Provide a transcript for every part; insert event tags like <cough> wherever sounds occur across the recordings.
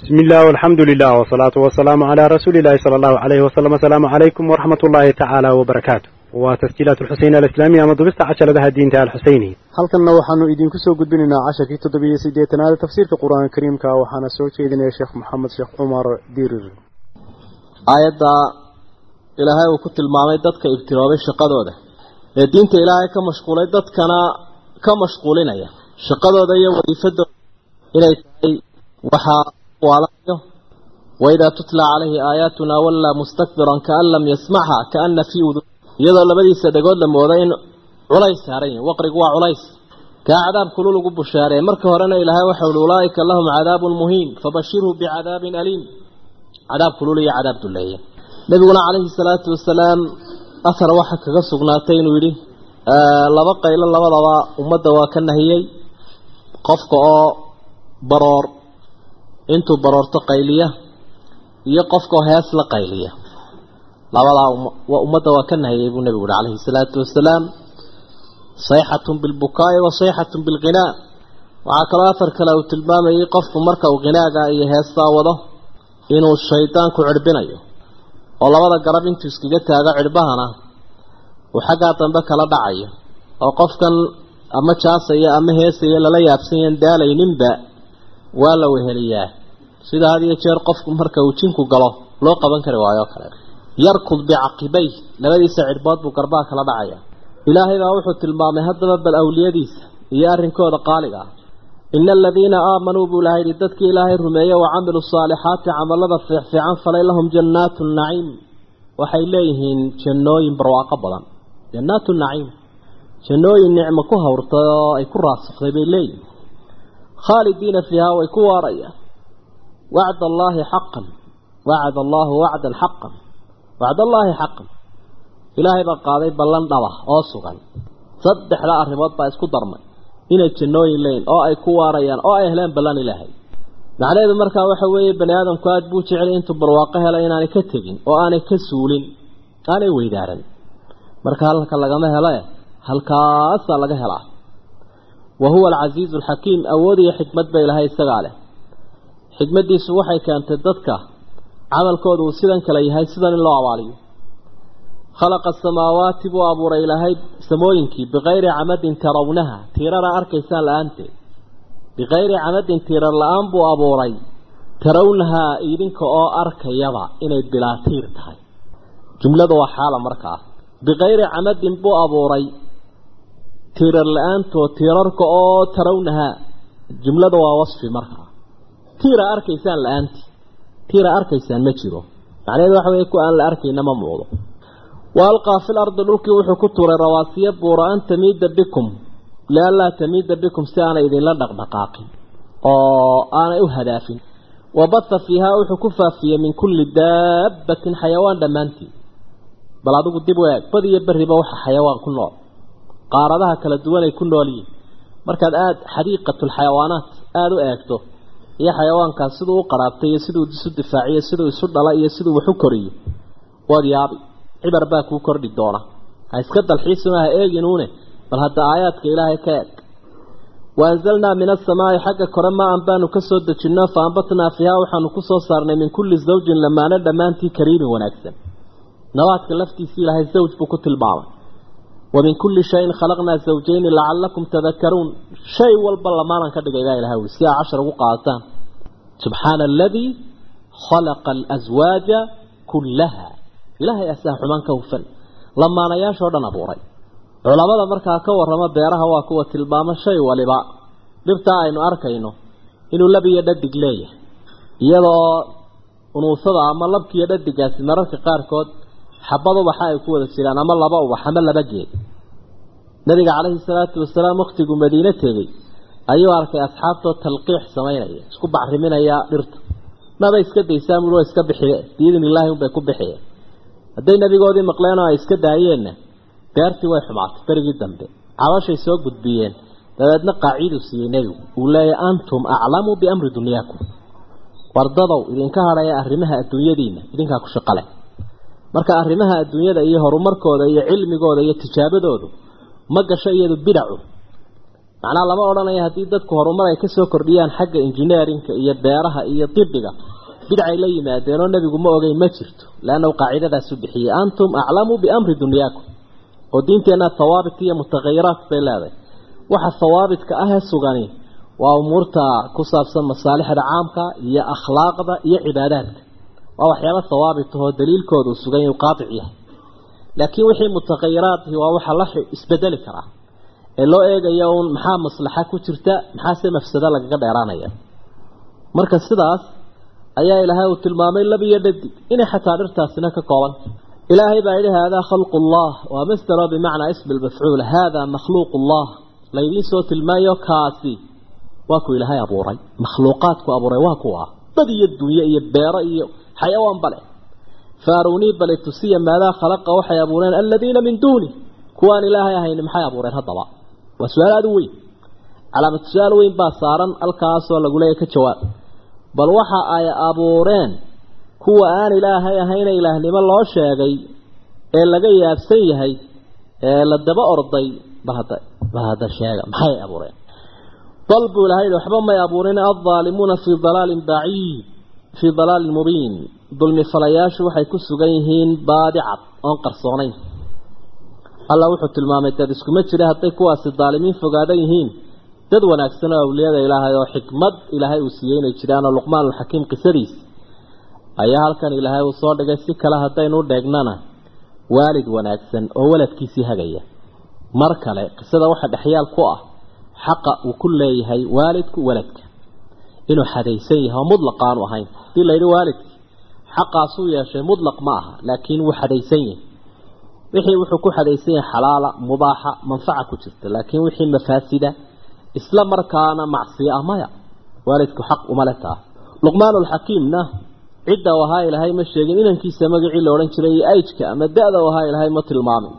bismi illah alxamdu lilah wasalaatu wasalaamu calaa rasuuliillahi sala allahu alayhi wasalam asalaamu calaykum waraxmat ullaahi tacaala wabarakaatu waa tasjiilaat alxuseyn alislaamiya ama dubista cajaladaha diinta alxuseyniya halkanna waxaanu idinku soo gudbinaynaa casharkii toddobiyo sideetanaad tafsiirka qur'aanka kariimka waxaana soo jeedinaya sheekh maxamed sheekh cumar dirir. Aayadda ilaahay uu ku tilmaamay dadka ibtiroobay shaqadooda ee diinta ilaahay ka mashquulay dadkana ka mashquulinaya shaqadooda iyo wadiifadooda inay tahay waxaa waalayo waidaa tutla calayhi aayaatuna wallaa mustakbiran kaan lam yasmacha kaana fii udu iyadoo labadiisa dhagood la mooda in culays saaran yihiin waqrigu waa culays kaa cadaab kulul ugu bushaareey marka horena ilaahay waxa uhi ulaaika lahum cadaabun muhiin fabashirhu bicadaabin aliim cadaab kulul iyo cadaab duleeya nabiguna calayhi salaatu wasalaam ahar waxa kaga sugnaatay inuu yidhi laba qaylo labadaba ummadda waa ka nahiyey qofka oo baroor intuu baroorto qayliya iyo qofka oo hees la qayliya. Labadaa waa ummadda waa ka nahiyey buu nebigu uhi calayhi salaatu wasalaam sayxatun bilbukaa'i wa sayxatun bilghinaa waxaa kaloo afar kale uu tilmaamayay qofku marka uu ghinaaga iyo heestaa wado inuu shaydaanku cirhbinayo oo labada garab intuu iskaga taago cirhbahana uu xaggaa dambe kala dhacayo. Oo qofkan ama jaasaya ama heesaya lala yaabsanyan daalayninba waa la weheliyaa sida had iyo jeer qofku marka uu jinku galo loo qaban kari waayo kale. Yarkud bicaqibay labadiisa cidhbood buu garbaha kala dhacaya. Ilaahay baa wuxuu tilmaamay haddaba bal awliyadiisa iyo arrinkooda qaaliga ah. Ina aladiina aamanuu buu ilahay yihi dadkii ilaahay rumeeye wa camiluu saalixaati camalada fiicfiican falay lahum jannaatu naciim. Waxay leeyihiin jannooyin barwaaqo badan. Jannaatu naciim jannooyin nicmo ku hawrtay oo ay ku raasakday bay leeyihiin khaalidiina fiihaa way ku waarayaan wacd allaahi xaqan wacd allaahu wacdan xaqan wacd allaahi xaqan ilaahay baa qaaday ballan dhaba oo sugan saddexda arrimood baa isku darmay inay jannooyin leeyihiin oo ay ku waarayaan oo ay heleen ballan ilaahay macnaheedu markaa waxa weeye bani aadamku aada buu jeclay intuu barwaaqo helay inaanay ka tegin oo aanay ka suulin aanay weydaaran marka halka lagama hele halkaasaa laga helaa wa huwa alcasiizu alxakiim awood iyo xikmad ba ilahay isagaa leh xikmaddiisu waxay keentay dadka camalkooda uu sidan kale yahay sidan in loo abaaliyo. Khalaqa asamaawaati buu abuuray ilaahay samooyinkii bikayri camadin tarawnaha tiirara arkaysaan la'aanteed bikayri camadin tiirar la'aan buu abuuray tarawnahaa idinka oo arkayaba inay bilaa tiir tahay. Jumlada waa xaala markaa bikayri camadin buu abuuray tiirar la'aanto tiirarka oo tarawnahaa jumlada waa wasfi markaa tiira arkaysaan la'aantii? Tiira arkaysaan ma jiro. Macnaheedu waxa weye ku aan la arkayna ma muuqdo. Wa alqaa fil ardi dhulkii wuxuu ku tuuray rawaasiya buura an tamiida bikum lianlaa tamiida bikum si aanay idinla dhaqdhaqaaqin oo aanay u hadaafin. Wa batha fiihaa wuxuu ku faafiyey min kulli daabbatin xayawaan dhammaantii bal adigu dib u eeg bad iyo berriba waxa xayawaan ku nool. Qaaradaha kala duwan ay ku nool yihiin markaad aada xadiiqatulxayawaanaat aada u eegto iyo xayawaankaas siduu u qaraabtay iyo siduu isu difaaciyo siduu isu dhala iyo siduu wax u koriyo waad yaabi cibar baa kuu kordhi doona. Ha iska dalxiisuna ha eeginuune bal hadda aayaadka ilaahay ka eeg wa anzalnaa min asamaa'i xagga kore maa an baanu ka soo dejinno fa ambatnaa fiihaa waxaanu ku soo saarnay min kulli zawjin lamaano dhammaantii kariimin wanaagsan. Nabaadka laftiisii ilaahay zawj buu ku tilmaamay wa min kulli shayin khalaqnaa zawjayni lacallakum tadakaruun shay walba lamaanan ka dhigay baa ilahay ui si aa cashar ugu qaadataan subxaana aladii khalaqa alaswaaja kullaha ilaahay asaa xumaan ka hufan lamaanayaashoo dhan abuuray culamada markaa ka warrama beeraha waa kuwa tilmaamo shay waliba dhirtaa aynu arkayno inuu lab iyo dhadig leeyahay iyadoo unuusada ama labkiiyo dhadigaasi mararka qaarkood xabad ubaxa ay ku wada jiraan ama laba ubax ama laba geed nabiga calayhi salaatu wasalaam wakhtiguu madiine tegey ayuu arkay asxaabtoo talqiix samaynaya isku bacriminaya dhirta. Maba iska daysaan bui waa iska bixiye biidni illaahi unbay ku bixiyeen. Hadday nabigoodii maqleen oo ay iska daayeenna beertii way xumaatay berigii dambe. Cabashay soo gudbiyeen dabeedna qaaciiduu siiyey nebigu. Uu leeyahy antum aclamu biamri dunyaakum wardadow idinka hadhaya arrimaha adduunyadiina idinkaa ku shaqale marka arrimaha adduunyada iyo horumarkooda iyo cilmigooda iyo tijaabadoodu ma gasho iyadu bidacu macnaha lama odhanayo haddii dadku horumar ay ka soo kordhiyaan xagga engineerinka iyo beeraha iyo dibiga bidcay la yimaadeenoo nebigu ma ogeyn ma jirto. Leannahu qaacidadaasu bixiyey. Antum aclamu biamri dunyaakum. Oo diinteenna hawaabit iyo mutahayiraat bay leedahay. Waxa hawaabitka ah ee sugani waa umuurta ku saabsan masaalixda caamka iyo akhlaaqda iyo cibaadaadka waa waxyaaba hawaabit ahoo daliilkooda uu sugan yahay qaatic yahay. Laakiin wixii mutahayiraadhi waa waxa la isbedeli karaa. Ee loo eegayo uun maxaa maslaxa ku jirta maxaase mafsado lagaga dheeraanaya? Marka sidaas ayaa ilaahay uu tilmaamay lab iyo dhadig inay xataa dhirtaasina ka koobanta ilaahay baa yidhi haadaa khalqu llah waa masdaro bimacnaa ismi lmafcuul haadaa makhluuq llah laydiin soo tilmaayo kaasi. Waa ku ilaahay abuuray. Makhluuqaadku abuuray waa kuwa dad iyo dunye iyo beero iyo xayawaan bale faarunii bale tusiya maadaa khalaqa waxay abuureen aladiina min duuni. Kuwaan ilaahay ahayn maxay abuureen haddaba? Waa su'aal aada u weyn. Calaamad su'aal weyn baa saaran halkaasoo lagu leeyahy ka jawaab. Bal waxa ay abuureen kuwa aan ilaahay ahayna ilaahnimo loo sheegay ee laga yaabsan yahay ee la daba orday bahada bahada sheega maxay abuureen? Bal buu ilahay waxba may abuurin aldaalimuuna fii dalaalin baciid fii dalaalin mubiin dulmi falayaashu waxay ku sugan yihiin baadi cad oon qarsoonayn allah wuxuu tilmaamay dad iskuma jira hadday kuwaasi daalimiin fogaadan yihiin dad wanaagsan oo awliyada ilaahay oo xikmad ilaahay uu siiyey inay jiraanoo luqmaanulxakiim qisadiis ayaa halkan ilaahay uu soo dhigay si kale haddaynu dheegnana waalid wanaagsan oo waladkiisii hagaya mar kale qisada waxa dhexyaal ku ah xaqa uu ku leeyahay waalidku waladka inuu xadaysan yahay oo mudlaq aanu ahayn. Hadii la yidhi waalidkii xaqaasuu yeeshay mudlaq ma aha laakiin wuu xadaysan yahay. Wixii wuxuu ku xadaysan yahay xalaala mubaaxa manfaca ku jirta laakiin wixii mafaasida isla markaana macsiyo ah maya. Waalidku xaq uma le taa luqmaanulxakiimna cidda u ahaa ilaahay ma sheegin inankiisa magacii la odhan jiray iyo ajka ama da-da u ahaa ilaahay ma tilmaamin.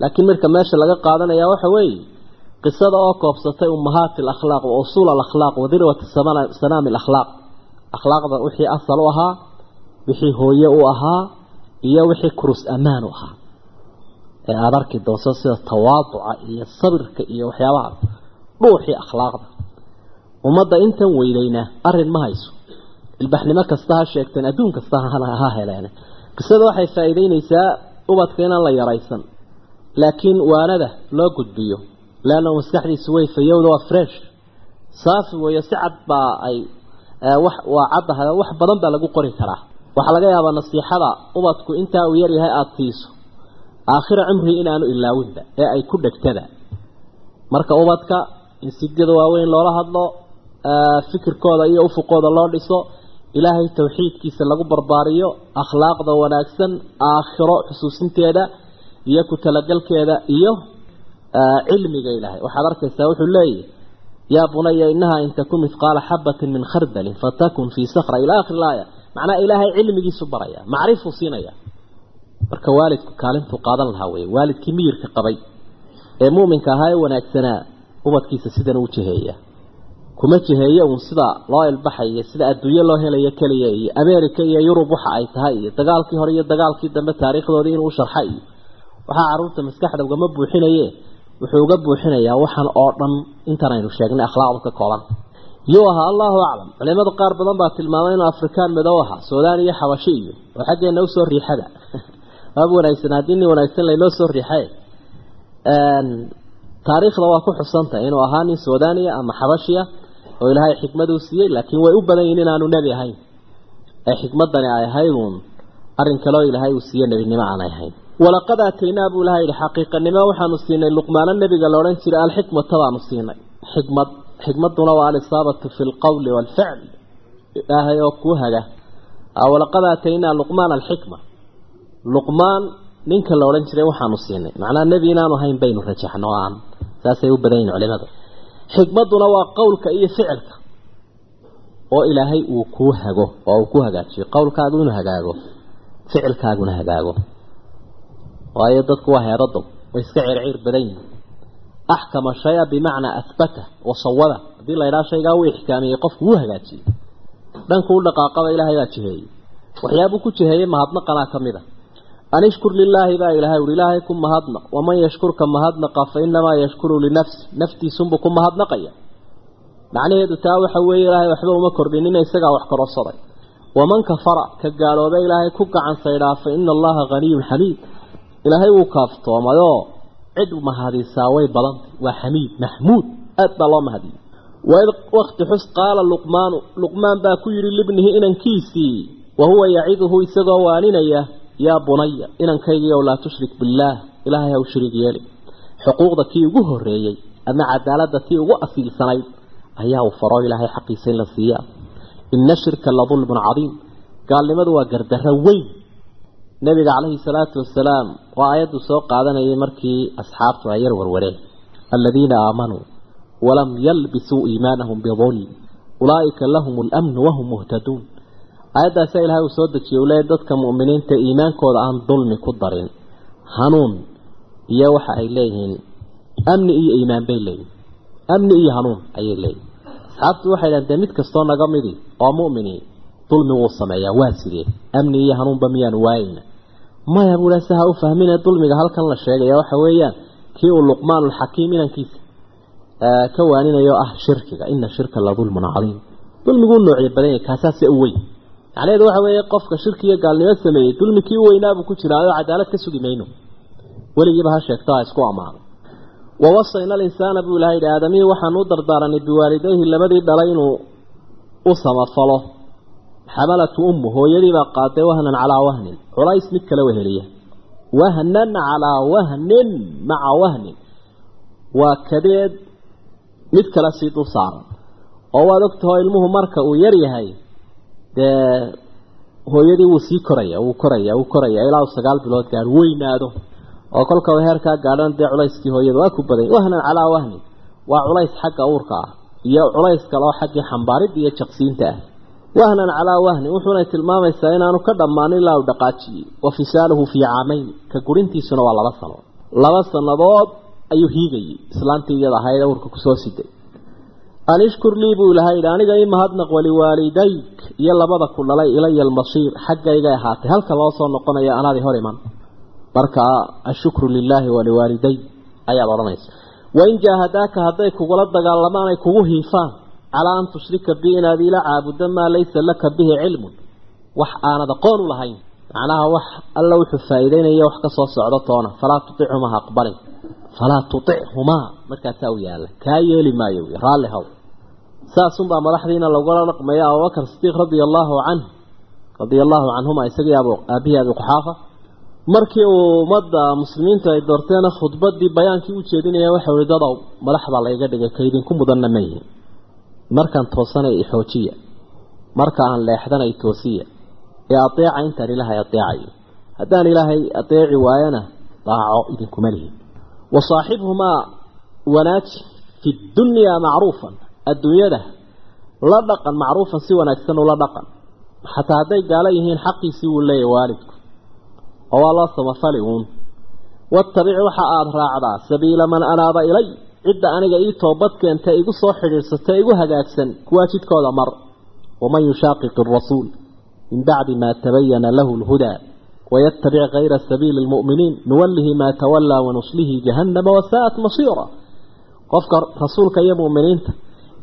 Laakiin marka meesha laga qaadanaya waxa weeye qisada oo koobsatay ummahaati alakhlaaq wa usuul alakhlaaq wa dirwati sanaami alakhlaaq. Akhlaaqda wixii asal u ahaa wixii hooye u ahaa iyo wixii kurus ammaan u ahaa. Ee aada arki doonto sida tawaaduca iyo sabirka iyo waxyaabaha dhuuxii akhlaaqda. Ummadda intan weydayna arrin ma hayso. Ilbaxnimo kasta ha sheegteen adduun kasta ha heleen qisada waxay faa'iideynaysaa ubadka inaan la yaraysan laakiin waanada loo gudbiyo leanna maskaxdiisu way fayowda waa fresh. saafi weeyo si cad baa ay wax waa caddahay wax badan baa lagu qori karaa waxaa laga yaabaa nasiixada ubadku intaa uu yar yahay aada siiso aakhira cumrii inaanu ilaawinba ee ay ku dhegtada marka ubadka in sigada waaweyn loola hadlo fikirkooda iyo ufuqooda loo dhiso ilaahay tawxiidkiisa lagu barbaariyo akhlaaqda wanaagsan aakhiro xusuusinteeda iyo ku talagalkeeda iyo cilmiga ilaahay waxaad arkaysaa wuxuu leeyahy yaa bunaya inahaa in takun mithqaala xabatin min khardalin fatakun fii sakra ila akhiri laaya macnaa ilaahay cilmigiisu baraya macrifuu siinaya marka waalidku kaalintuu qaadan lahaa wey waalidkii miyirka qabay ee muuminka ahaa ee wanaagsanaa ubadkiisa sidan u jiheeya kuma jiheeyo uun sida loo ilbaxayo sida adduunyo loo helayo keliya iyo america iyo yurub waxa ay tahay iyo dagaalkii hore iyo dagaalkii dambe taariikhdoodii inuu sharxa iyo waxaa carruurta maskaxda ugama buuxinaye wuxuu uga buuxinayaa waxaan oo dhan intan aynu sheegnay akhlaaqdu ka kooban. Yuu ahaa allahu aclam. Culimada qaar badan baa tilmaamay inuu afrikaan madow ahaa suudaan iyo xabashi iyo oo xaggeena u soo riixada. <laughs> Waab wanaagsan haddii nin wanaagsan laynoo soo riixay. Taariikhda waa ku xusantay inuu ahaa nin suudaaniya ama xabashiya oo ilaahay xikmaduu siiyey laakiin way u badan yihiin inaanu nebi ahayn. Ee xikmadani ay ahayd uun arrin kaleo ilaahay uu siiye nebinimo aanay ahayn walaqad aataynaa buu ilahay yihi xaqiiqanimo waxaanu siinay luqmaano nebiga la odhan jiray alxikmata baanu siinay. Xikmad xikmaduna waa alisaabatu fi lqowli waalficl ilaahay oo kuu haga. Walaqad aataynaa luqmaan alxikma. Luqmaan ninka la odhan jiray waxaanu siinay. Macnaa nebi inaanu ahayn baynu rajaxno aan. Saasay u badan yihiin culimadu. Xikmaduna waa qowlka iyo ficilka. Oo ilaahay uu kuu hago oo uu ku hagaajiyo. Qowlkaagu inuu hagaago. Ficilkaaguna hagaago waayo dadku waa heerado way iska circiir badan yihiin axkama shaya bimacnaa ahbata wasawada haddii la ydhaha shaygaa uu ixkaamiyey qofku wuu hagaajiyey. Dhanku u dhaqaaqaba ilaahay baa jiheeyey. Waxyaabuu ku jiheeyey mahadnaqanaa ka mid a. An ishkur lilaahi baa ilaahay uri ilaahay ku mahadnaq waman yashkurka mahadnaqa fa inamaa yashkuru linafsi. Naftiisunbuu ku mahadnaqaya. Macnaheedu taa waxa weeye ilaahay waxba uma kordhinina isagaa wax kororsaday. Waman kafara ka gaalooba ilaahay ku gacan saydhaa fa ina allaha haniyun xamiid ilaahay wuu kaaftoomayoo cid mahadisaa way badantay waa xamiid maxmuud aad baa loo mahadiyey waid wakti xus qaala luqmaanu luqmaan baa ku yidhi libnihi inankiisii wa huwa yaciduhu isagoo waaninaya yaa bunaya inankaygiiow laa tushrik billaah. Ilaahay haw shariig yeeli. Xuquuqda kii ugu horreeyey ama cadaaladda tii ugu asiilsanayd ayaa uu faro ilaahay xaqiisa in la siiyaa. Ina shirka la dulmun cadiim. Gaalnimadu waa gardarro weyn nabiga calayhi salaatu wasalaam waa aayaddu soo qaadanayay markii asxaabtu ay yar warwareen aladiina aamanuu walam yalbisuu iimaanahum bidulm ulaa'ika lahum alamnu wahum muhtaduun aayaddaasaa ilahay uu soo dejiyey u leeyahy dadka mu'miniinta iimaankooda aan dulmi ku darin. Hanuun iyo waxa ay leeyihiin amni iyo iimaan bay leeyihiin amni iyo hanuun ayay leeyihiin asxaabtu waxay dhahen dee mid kastoo naga midi oo mu'mini dulmi wuu sameeyaa waa sidee amni iyo hanuunba miyaanu waayeyna maya buu se ha u fahmine dulmiga halkan la sheegaya? Waxa weeyaan kii uu luqmaanulxakiim inankiisa ka waaninayo ah shirkiga. Ina shirka la dulmun cadiim dulmiguu noocyo badan yahay kaasaase u weyn. Macnaheedu waxa weeye qofka shirki iyo gaalnimo sameeyey dulmi kii u weynaabuu ku jiraayo cadaalad ka sugi mayno. Weligiiba ha sheegto ha isku ammaano. Wawasayna alinsaana buu ilahay yidhi aadamihii waxaanu u dardaaranay biwaalidayhi labadii dhalay inuu u samafalo xamalatu ummu hooyadiibaa qaaday wahnan calaa wahnin culays mid kale weheliya wahnan calaa wahnin maca wahnin waa kadeed mid kale sii dul saaran oo waad ogtaho ilmuhu marka uu yar yahay dee hooyadii wuu sii koraya wuu koraya wuu koraya ilaa uu sagaal bilood gaar weynaado oo kolka heerkaa gaadhan dee culayskii hooyada waa ku badan wahnan calaa wahnin waa culays xagga uurka ah iyo culays kale oo xaggii xambaaridda iyo jaqsiinta ah wahnan calaa wahnin wuxuuna tilmaamaysaa inaanu ka dhammaanin ilaa uu dhaqaajiyey wa fisaaluhu fii caamayn ka gurintiisuna waa laba sano laba sannadood ayuu hiigayey islaantii iyada ahayd uurka ku soo siday. An ishkur lii buu ilahay yidhi aniga ii mahadnaq waliwaalidayk iyo labada ku dhalay ilaya almasiir xaggaygay ahaatay halka loo soo noqonaya anaadi hor iman. Marka ashukru lilaahi waliwaaliday ayaad odhanaysa wain jaahadaaka hadday kugula dagaalamaan ay kugu hiifaan calaa an tushrika bi inaad ila caabudo maa laysa laka bihi cilmun wax aanad aqoon u lahayn macnaha wax alla wuxuu faa'iideynaya wax ka soo socdo toona falaa tutichumaa ha aqbalin falaa tutichumaa markaasaa u yaalla kaa yeeli maayo wy raalli haw saasunbaa madaxdiina lagula dhaqmaya abubakar sidiiq radia allaahu canh radia allaahu canhuma isagii aabihii abi quxaafa markii uu ummadda muslimiintu ay doorteena khudbadii bayaankii u jeedinaya waxa ui dadow madax baa layga dhigay kaydinku mudanna ma yihiin markaan toosanay ixoojiya marka aan leexdanay toosiya ee adeeca intaan ilaahay adeecayo. Haddaan ilaahay adeeci waayana daaco idinkuma lihin. Wa saaxibhumaa wanaaji fi dunyaa macruufan adduunyada la dhaqan macruufan si wanaagsan ula dhaqan. Xataa hadday gaalo yihiin xaqiisii wuu leeyahy waalidku oo waa loo samafali uun. Wattabic waxa aada raacdaa sabiila man anaaba ilay cidda aniga ii toobad keenta igu soo xidhiidsata igu hagaagsan kuwaa jidkooda mar. Waman yushaaqiq arasuul min bacdi maa tabayana lahu lhudaa wayattabic kayra sabiili lmu'miniin nuwallihi maa tawallaa wanuslihi jahannama wasaa'at masiira. Qofka rasuulka iyo mu'miniinta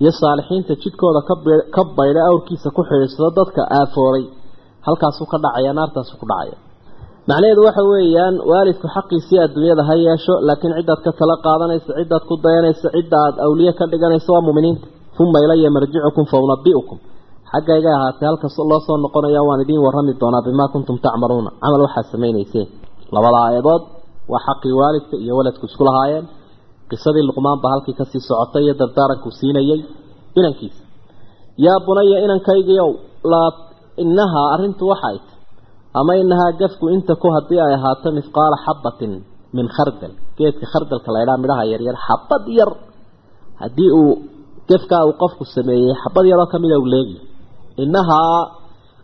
iyo saalixiinta jidkooda ka baydha awrkiisa ku xidhiidsado dadka aafoobay halkaasuu ka dhacaya naartaasuu ku dhacaya macnaheedu waxa weeyaan waalidku xaqiisii adduunyada ha yeesho laakiin ciddaad ka tala qaadanaysa ciddaad ku dayanaysa cidda aad awliye ka dhiganaysa waa muminiinta. Uma ilaya marjicukum fa unabi'ukum xaggaygay ahaatee halkas loo soo noqonaya waan idiin warrami doonaa bimaa kuntum tacmaluuna. Camal waxaad samaynayseen labada aayadood waa xaqii waalidka iyo waladku isku lahaayeen. Qisadii luqmaan baa halkii ka sii socotay iyo dardaaranku siinayey inankiisa. Yaa bunaya inankaygiiow inahaa arrintu waxay t ama inahaa gafku inta ku haddii ay ahaato mithqaala xabatin min khardal. Geedka khardalka la ydhaha midhaha yaryar xabad yar. Haddii uu gefkaa uu qofku sameeyey xabad yaroo kamida u leegi. Inahaa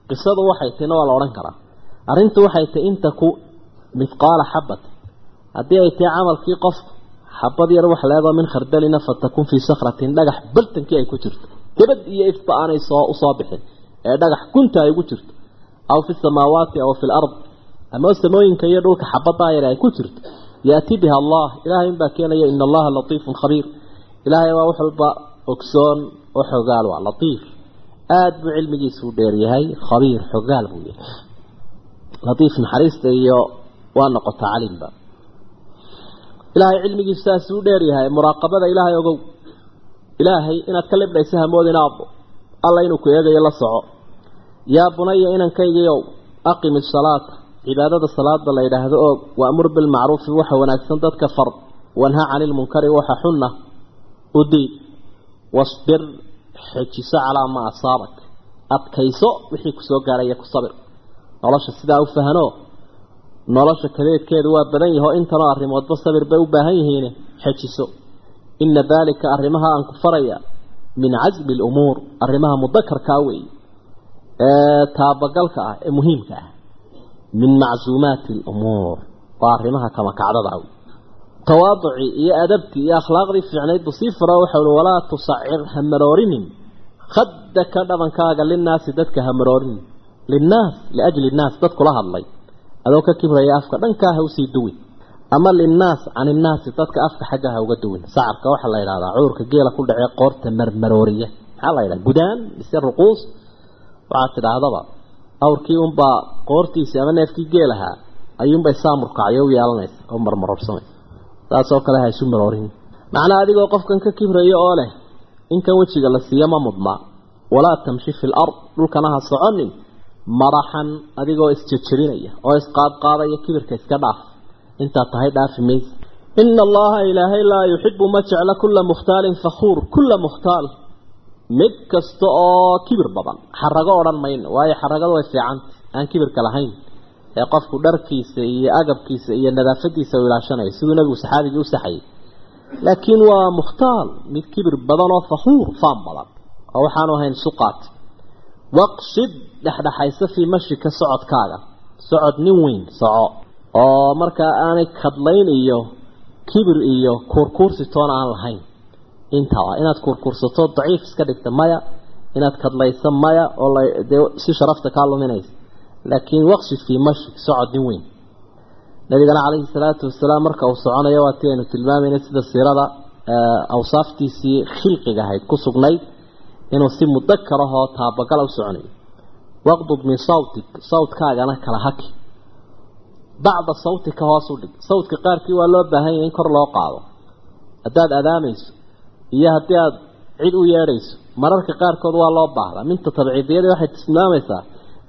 qisadu waxay tahina waa la odhan karaa. Arrintu waxay tahi inta ku mithqaala xabatin haddii ay tahay camalkii qofku xabad yar wax leegoo min khardalina fatakun fii sakratin dhagax baltankii ay ku jirto. Gebad iyo ifba aanay soo u soo bixin ee dhagax gunta ay ugu jirto aw fi samaawaati aw fi lard ama samooyinka iyo dhulka xabaddaa yar ay ku jirto yaati biha allah ilaahay unbaa keenaya ina allaha latiifun khabiir ilaahay waa wax walba ogsoon oo xogaal waa latiif aada buu cilmigiisu u dheeryahay khabiir xogaal buu yahay latiif naxariista iyo waa noqota calimba ilaahay cilmigiisu saasuu dheeryahay muraaqabada ilaahay ogow ilaahay inaad ka libdhayso hamoodin aabbo alla inuu ku eegayo la soco yaa bunaya inankaygiiow aqimi salaata cibaadada salaada la yidhaahdo oo waamur bilmacruufi waxa wanaagsan dadka far wanha cani lmunkari waxa xunna. U diid wasbir xejiso calaa maa asaabak adkayso wixii ku soo gaaraya ku sabir. Nolosha sidaa u fahano nolosha kadeedkeedu waa badan yaho intanoo arrimoodba sabir bay u baahan yihiine xejiso. Ina daalika arrimaha aan ku faraya min casmi lumuur arrimaha mudakarkaa weeye. ee taabagalka ah ee muhiimka ah. Min macsuumaati alumuur waa arrimaha kama kacdada tawaaducii iyo adabtii iyo akhlaaqdii fiicnayd buu sii fara waxa uhi walaa tusacir hamaroorinin khaddaka dhabankaaga linnaasi dadka hamaroorinin linnaas liajli innaas dad kula hadlay. Adoo ka kibraya afka dhankaa ha u sii duwin. Ama linnaas can dadka afka xagga ha uga duwin. Sacarka waxaa la yidhahdaa cudurka geela ku dhacee qoorta marmarooriya maxaa la yidhaha gudaan mise ruquus waxaad tidhaahdaba awrkii unbaa qoortiisii ama neefkii geelahaa ayuunbay saamurkacyo u yeelanaysa oo marmarorsanaysa saasoo kale ha isu maroorin. Macnaa adigoo qofkan ka kibraya oo leh inkan wejiga la siiyo ma mudnaa walaa tamshi fi lard dhulkana ha soconin. Maraxan adigoo isjejerinaya oo isqaadqaadaya kibirka iska dhaaf. Intaad tahay dhaafi maysa. Ina allaha ilaahay laa yuxibu ma jecla kula mukhtaalin fakhuur kula mukhtaal mid kasta oo kibir badan. Xarago odhan mayno waayo xaragadu way fiicanta aan kibirka lahayn. Ee qofku dharkiisa iyo agabkiisa iyo nadaafadiisa u ilaashanayo siduu nabigu saxaabigii u saxayay. Laakiin waa mukhtaal mid kibir badan oo fakhuur faan badan oo waxaanu ahayn suqaat. Waqsid dhexdhexaysa fii mashika socodkaaga. Socod nin weyn soco oo markaa aanay kadlayn iyo kibir iyo kuurkuursi toona aan lahayn intaa inaad kuurkuursato daciif iska dhigta maya inaad kadlayso maya oo dee si sharafta kaa luminaysa. Laakiin waqsid fii mashik socod nin weyn. Nabigana calayhi salaatu wasalaam marka uu soconayo waa ti aynu tilmaamayna sida siirada awsaaftiisii khilqiga ahayd ku sugnayd inuu si mudakar ahoo taabagala u soconayo. Waqdud min sawtik sawtkaagana kala haki. Bacda sawtika hoos u dhig. Sawtka qaarkii waa loo baahan yahay in kor loo qaado. Haddaad adaamayso iyo haddii aada cid u yeedhayso mararka qaarkood waa loo baahdaa. Minta tabciidiyadii waxay tilmaamaysaa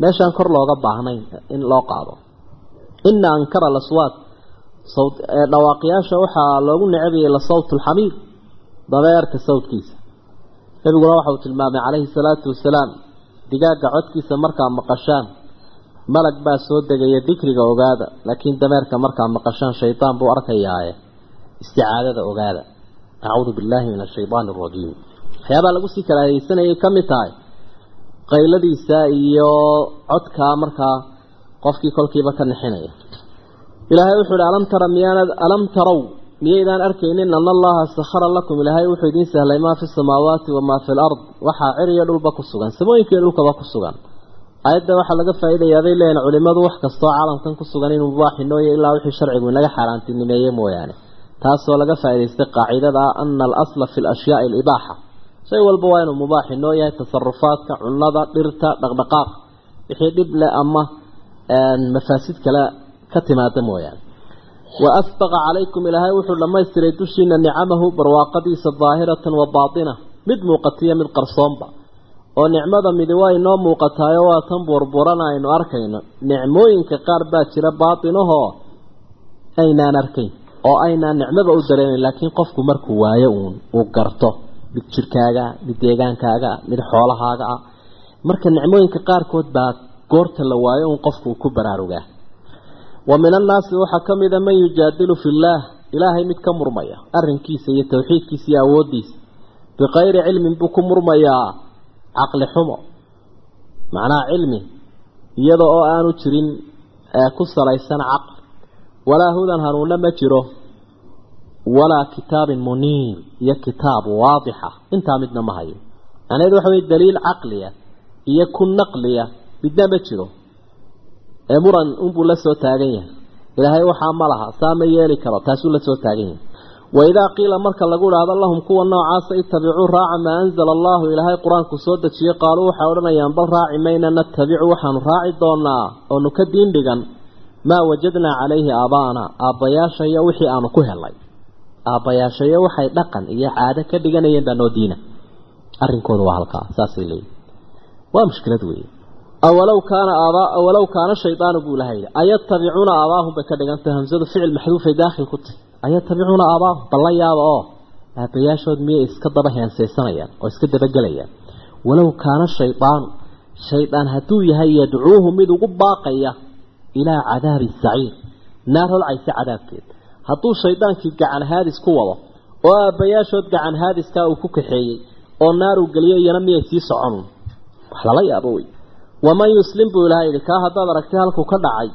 meeshaan kor looga baahnayn in loo qaado. Ina ankara alaswaad dhawaaqyaasha waxaa loogu necabayay la sawt alxamiir dabeerka sawtkiisa. Nabiguna waxa uu tilmaamay calayhi salaatu wasalaam digaagga codkiisa markaa maqashaan. Malag baa soo degaya dikriga ogaada laakiin dameerka markaa maqashaan shaydaan buu arkayaaye isticaadada ogaada acuudu billahi min ashaydaani arajiim waxyaabaa lagu sii kala hayeysanayay ka mid tahay qayladiisa iyo codkaa markaa qofkii kolkiiba ka nixinaya. Ilaahay wuxuu ihi alam tara miyaanad alam tarow miyaydaan arkaynin ana allaha sakhara lakum. Ilaahay wuxuu idiin sahlay maa fi samaawaati wamaa fi lard waxaa ciriyo dhulba ku sugan samooyinkiiyo dhulkaba ku sugan. Aayadda waxaa laga faa'iidayaa bay leeyihiin culimadu wax kastoo caalamkan ku sugan inuu mubaaxi nooya ilaa wixii sharcigu inaga xaaraantinimeeye mooyaane taasoo laga faa'idaystay qaacidada ana alasla fi alibaaxa. Shay walba waa inuu mubaaxi noo yahay tasarufaadka cunada dhirta dhaqdhaqaaq. Wixii dhib leh ama mafaasid kale ka timaada mooyaane. Ilaahay wuxuu dhammaystiray dushiina nicamahu barwaaqadiisa daahiratan wa baatina. Mid qarsoonba. Oo nicmada midi waa inoo muuqataayo waa tan burburana aynu arkayno. Nicmooyinka qaar oo aynaan nicmaba u dareemin laakiin qofku markuu waayo uun uu garto mid jirkaaga mid deegaankaaga mid xoolahaaga ah. Marka nicmooyinka qaarkood baa goorta la waayo uun qofku uu ku baraarugaa. Wa min annaasi waxaa ka mida man yujaadilu fi illaah ilaahay mid ka murmaya arrinkiisa iyo tawxiidkiisa iyo awooddiisa. Bikayri cilmin buu ku murmayaa caqli xumo. Macnaha cilmi iyada oo aanu jirin ku salaysan caqli walaa hudan hanuunna ma jiro. Walaa kitaabin muniir iyo kitaab waadixa. Intaa midna ma hayo. Macnaheedu waxa weye daliil caqliya iyo ku naqliya midna ma jiro. Ee muran unbuu la soo taagan yahay. Ilaahay waxaa ma laha saa ma yeeli karo taasuu la soo taagan yahay. Waidaa qiila marka lagu idhaahdo lahum kuwa noocaasa itabicuu raaca maa anzala allahu ilaahay qur'aanku soo dejiyey. Qaaluu waxay odhanayaan bal raaci mayna natabicu waxaanu raaci doonaa oonu ka diin dhigan maa wajadnaa calayhi aabaana aabbayaashayo wixii aanu ku helnay aabbayaashayo waxay dhaqan iyo caado ka dhiganayeen baa noo diina. Arrinkooda waa halkaa saasay leeyihiin waa mushkilad weeye. Awalow kaana aabaa awalow kaana shaydaanu buu yidhi ayatabicuuna aabaahum bay ka dhigantay hamsadu ficil maxduufay daakhil ku tahy ayatabicuuna aabaahum balla yaaba oo. Aabbayaashood miyay iska daba heensaysanayaan oo iska dabagelayaan walow kaana shaydaanu shaydaan hadduu yahay yadcuuhu mid ugu baaqaya ilaa cadaabi saciir. Naar holcaysa cadaabkeed. Hadduu shaydaankii gacan haadis ku wado oo aabbayaashood gacan haadiskaa uu ku kaxeeyey oo naar uu geliyo iyana miyay sii soconun wax lala yaabo wey. Waman yuslim buu ilaha yidhi kaa haddaad aragtay halkuu ka dhacay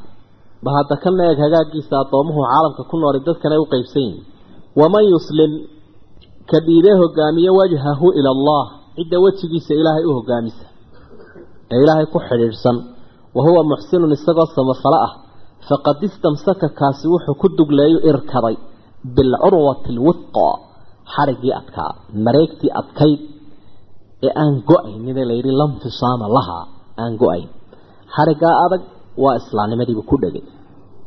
ba hadda kana eeg hagaagiisa addoomuhu caalamka ku nooli dadkana u qeybsan yihiin waman yuslim ka dhiibee hogaamiye wajhahu ila allah cidda wejigiisa ilaahay u hogaamisa. Ee ilaahay ku xidhiidhsan wa huwa muxsinun isagoo samafalo ah faqad istamsaka kaasi wuxuu ku dugleeyu irkaday bilcurwati alwidqa xariggii adkaa mareegtii adkayd ee aan go'aynin ee layidhi lamfisaama lahaa aan go'ayn xariggaa adag waa islaamnimadiibu ku dhegay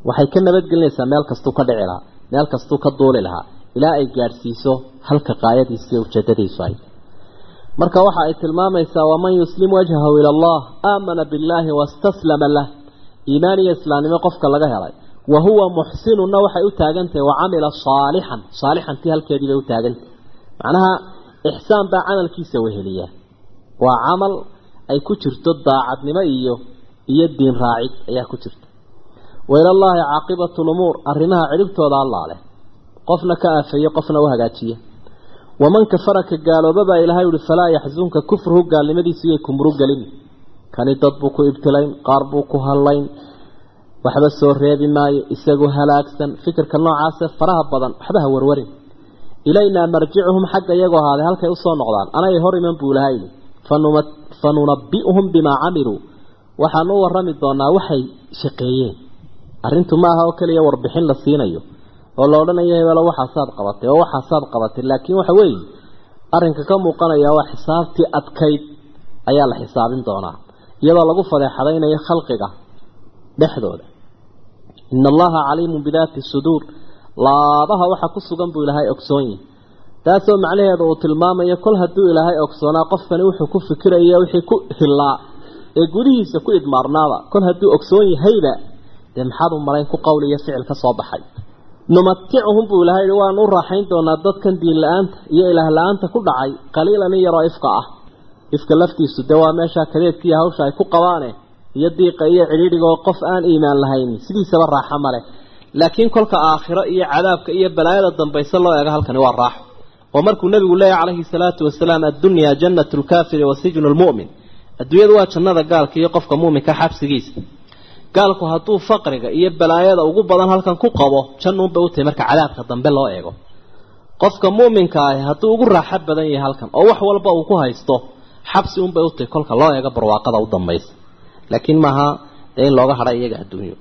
waxay ka nabadgelinaysaa meel kastuu ka dhici lahaa meel kastuu ka duuli lahaa ilaa ay gaadhsiiso halka qaayadiisa iyo ujeedadiisu ay marka waxa ay tilmaamaysaa waman yuslim wajhahu ila allah aamana billaahi wastaslama lah. Iimaan iyo islaamnimo qofka laga helay. Wa huwa muxsinunna waxay u taagantahay wa camila saalixan saalixantii halkeedii bay u taagantahay macnaha ixsaan baa camalkiisa weheliya. Waa camal ay ku jirto daacadnimo iyo iyo diin raacid ayaa ku jirta. Wa ilallaahi caaqibatu lumuur arrimaha cidhibtooda allaa leh. Qofna ka aafeeye qofna u hagaajiya waman kafara ka gaalooba baa ilahay uhi falaa yaxsunka kufruhu gaalnimadiisu iyay kumuru gelin kani dad buu ku ibtilayn qaar buu ku hallayn waxba soo reebi maayo isagoo halaagsan. Fikirka noocaase faraha badan waxba ha warwarin. Ilaynaa marjicuhum xagga iyagoo ahaaday halkay u soo noqdaan anay hor iman buu ilahay yidhi. Fanunabbi'uhum bimaa camiluu waxaan u warrami doonaa waxay shaqeeyeen. Arrintu maaha oo keliya warbixin la siinayo oo la odhanayo hebelo waxaasaad qabatay oo waxaasaad qabatay laakiin waxa weeye arrinka ka muuqanaya waa xisaabtii adkayd ayaa la xisaabin doonaa iyadoo lagu fadeexadaynayo khalqiga dhexdooda. Ina allaha caliimun bidaati suduur laabaha waxa ku sugan buu ilaahay ogsoon yihi taasoo macnaheedu uu tilmaamayo kol hadduu ilaahay ogsoonaa qofkani wuxuu ku fikiraya wixii ku hilaa ee gudihiisa ku idmaarnaaba. Kol hadduu ogsoon yahayba dee maxaad u malayn ku qowl iyo ficil ka soo baxay numaticuhum buu ilahay yihi waanu u raaxayn doonaa dadkan diin la'aanta iyo ilaah la'aanta ku dhacay. Qaliilan in yaroo ifka ah. Ifka laftiisu dee waa meeshaa kadeedkiiyo hawsha ay ku qabaane iyo diiqa iyo cidhiidhiga oo qof aan iimaan lahayn. Sidiisaba raaxo male laakiin kolka aakhiro iyo cadaabka iyo balaayada dambayse loo eego halkani waa raaxo. Oo markuu nabigu leeyahy calayhi salaatu wasalaam addunyaa jannatu lkaafiri wa sijnu lmu'min adduunyadu waa jannada gaalka iyo qofka muuminka xabsigiisa gaalku hadduu faqriga iyo balaayada ugu badan halkan ku qabo jannuunbay u tahay marka cadaabka dambe loo eego. Qofka muuminka ahi hadduu ugu raaxo badan yahay halkan oo wax walba uu ku haysto xabsi unbay u tahay kolka loo eego barwaaqada u dambaysa. Laakiin maaha dee in looga hadha iyaga adduunyo.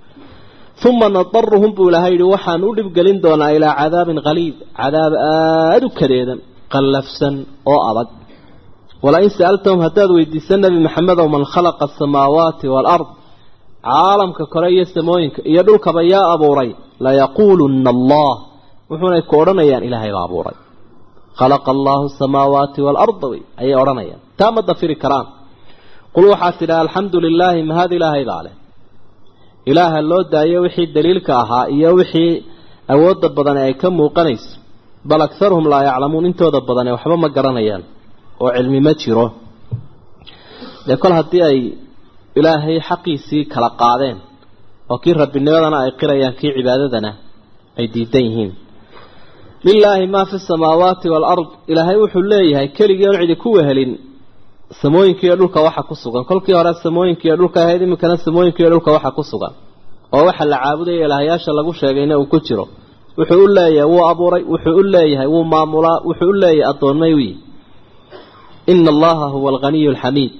Uma nadaruhum buu ilahay yihi waxaan u dhibgelin doonaa ilaa cadaabin qaliid cadaab aada u kadeedan qallafsan oo adag. Walain sa'altahum haddaad weydiisa nebi maxamedow man khalaqa asamaawaati waalard caalamka kore iyo samooyinka iyo dhulkaba yaa abuuray layaquuluna allah. Wuxuunay ku odhanayaan ilaahay baa abuuray. Khalaqa allaahu asamaawaati waalarda wey ayay odhanayaan. Taa ma dafiri karaan. Qul waxaad tidhaha alxamdu lilaahi mahad ilaahay baa leh? Ilaaha loo daayo wixii daliilka ahaa iyo wixii awoodda badane ay ka muuqanayso. Bal akharuhum laa yaclamuun intooda badane waxba ma garanayaan oo cilmi ma jiro. Dee kol haddii ay ilaahay xaqiisii kala qaadeen oo kii rabbinimadana ay qirayaan kii cibaadadana ay diidan yihiin. Lilaahi maa fi samaawaati waalard ilaahay wuxuu leeyahay keligii oon cidi ku wehelin samooyinka iyo dhulka waxa ku sugan. Kolkii hore samooyinka iyo dhulka ahayd iminkana samooyinka iyo dhulka waxa ku sugan. Oo waxa la caabudaya ilaahayaasha lagu sheegayna uu ku jiro. Wuxuu u leeyahay wuu abuuray wuxuu u leeyahay wuu maamulaa wuxuu u leeyahay addoonmay wiyi ina allaha huwa alghaniyu alxamiid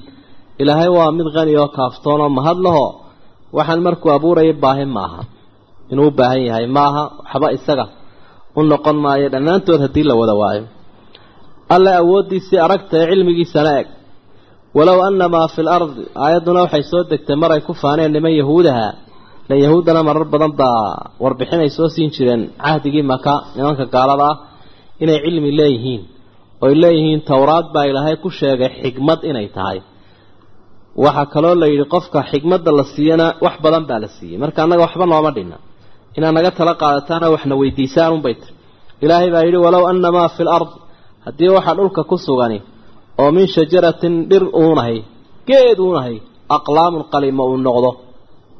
ilaahay waa mid qani oo kaaftoon oo mahad lahoo waxaan markuu abuuraya baahi maaha. Inuu u baahan yahay maaha waxba isaga u noqon maayo dhammaantood haddii la wada waayo. Alle awooddiisii aragta ee cilmigiisana eg. Walow annamaa fi lardi aayadduna waxay soo degtay mar ay ku faaneen niman yahuudaha. Lan yahuuddana marar badan baa warbixin ay soo siin jireen cahdigii maka nimanka gaalada ah inay cilmi leeyihiin. Oy leeyihiin towraad baa ilaahay ku sheegay xikmad inay tahay waxaa kaloo la yidhi qofka xikmadda la siiyana wax badan baa la siiyey. Marka annaga waxba nooma dhinna inaad naga tala qaadataana waxna weydiisaan unbay tiri. Ilaahay baa yidhi walow annamaa fi lard haddii waxaa dhulka ku sugani oo min shajaratin dhir uunahay geed uunahay aqlaamun qalima uu noqdo.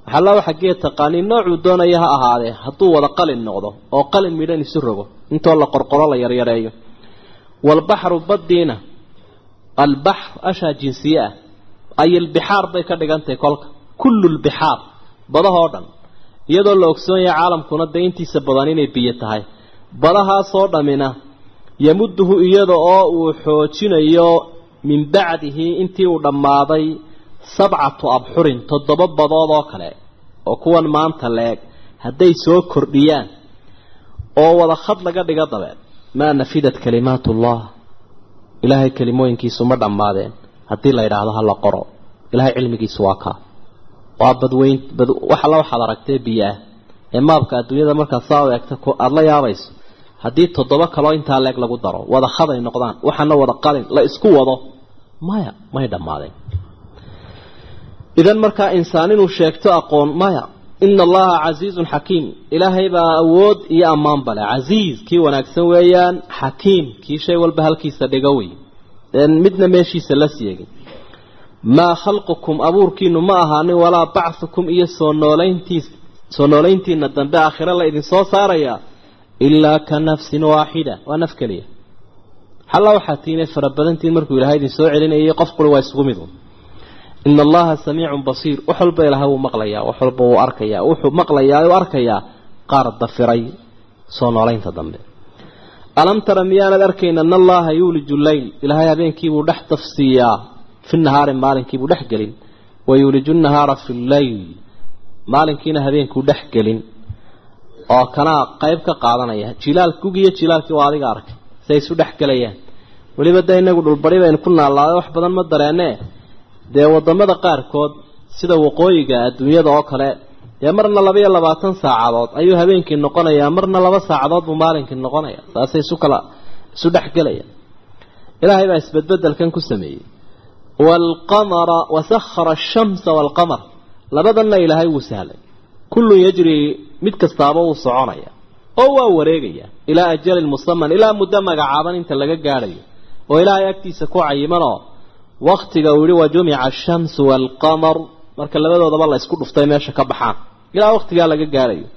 Waxalla waxa geed taqaanii noocuu doonaya ha ahaadee hadduu wada qalin noqdo oo qalin midhan isu rogo intoo la qorqoro la yaryareeyo. Waalbaxru baddiina albaxr ashaa jinsiye ah ay albixaar bay ka dhigantahay kolka. Kullu lbixaar badahoo dhan. Iyadoo la ogsoon yahay caalamkuna dee intiisa badan inay biyo tahay. Badahaasoo dhammina yamuduhu iyada oo uu xoojinayo min bacdihi intii uu dhammaaday sabcatu abxurin toddoba badood oo kale oo kuwan maanta la-eg hadday soo kordhiyaan oo wada khad laga dhigo dabeed. Maa nafidat kalimaatullah? Ilaahay kelimooyinkiisu ma dhammaadeen haddii la yidhaahdo ha la qoro. Ilaahay cilmigiisu waa kaa waa badweyn bad wax alla waxaad aragtee biyo ah ee maabka adduunyada markaad saa u eegta aada la yaabayso haddii toddoba kaloo intaa leeg lagu daro wada khaday noqdaan waxaana wada qalin la isku wado maya may dhammaadeen idan markaa insaan inuu sheegto aqoon maya ina allaha casiizun xakiim. Ilaahay baa awood iyo ammaan bale casiiz kii wanaagsan weeyaan xakiim. Kii shay walba halkiisa dhigo wey midna meeshiisa la seegin maa khalqukum abuurkiinu ma ahaanin walaa bachukum iyo soo noolayntiis soo noolayntiina dambe aakhire la idin soo saarayaa ilaa ka nafsin waaxida waa naf keliya. Xalla waxaa tiine fara badantiin markuu ilahay idin soo celinayay qof quri waa isugu mid un. Ina allaha samiicun basiir. Wax walba ilahay wuu maqlayaa wax walba wuu arkayaa wuxuu maqlayaa u arkayaa qaar dafiray soo noolaynta dambe alam tara miyaanad arkayn ana allaha yuuliju leyl ilaahay habeenkiibuu dhex tafsiiyaa. Fi nahaari maalinkiibuu dhex gelin. Wa yuuliju nahaara fi lleyl maalinkiina habeenkuu dhex gelin. Oo kanaa qayb ka qaadanaya. Jilaal gugiyo jilaalkii waa adiga arkay. Siay isu dhex gelayaan. Weliba dee inagu dhulbari baynu ku naallaaday wax badan ma dareennee dee waddamada qaarkood sida waqooyiga adduunyada oo kale dee marna laba iyo labaatan saacadood ayuu habeenkii noqonayaa marna laba saacadood buu maalinkii noqonaya saasay isu kala isu dhex gelayaan. Ilaahay baa isbedbedelkan ku sameeyey. Waalqamara wasakhara ashamsa waalqamar labadanna ilaahay wuu sahlay. Kullun yajrii mid kastaaba wuu soconaya. Oo waa wareegaya ilaa ajalin musaman ilaa muddo magacaaban inta laga gaadhayo. Oo ilaahay agtiisa ku cayimanoo waktiga uu yihi wa jumica ashamsu waalqamar marka labadoodaba la isku dhuftay meesha ka baxaan. Ilaa waktigaa laga gaadhayo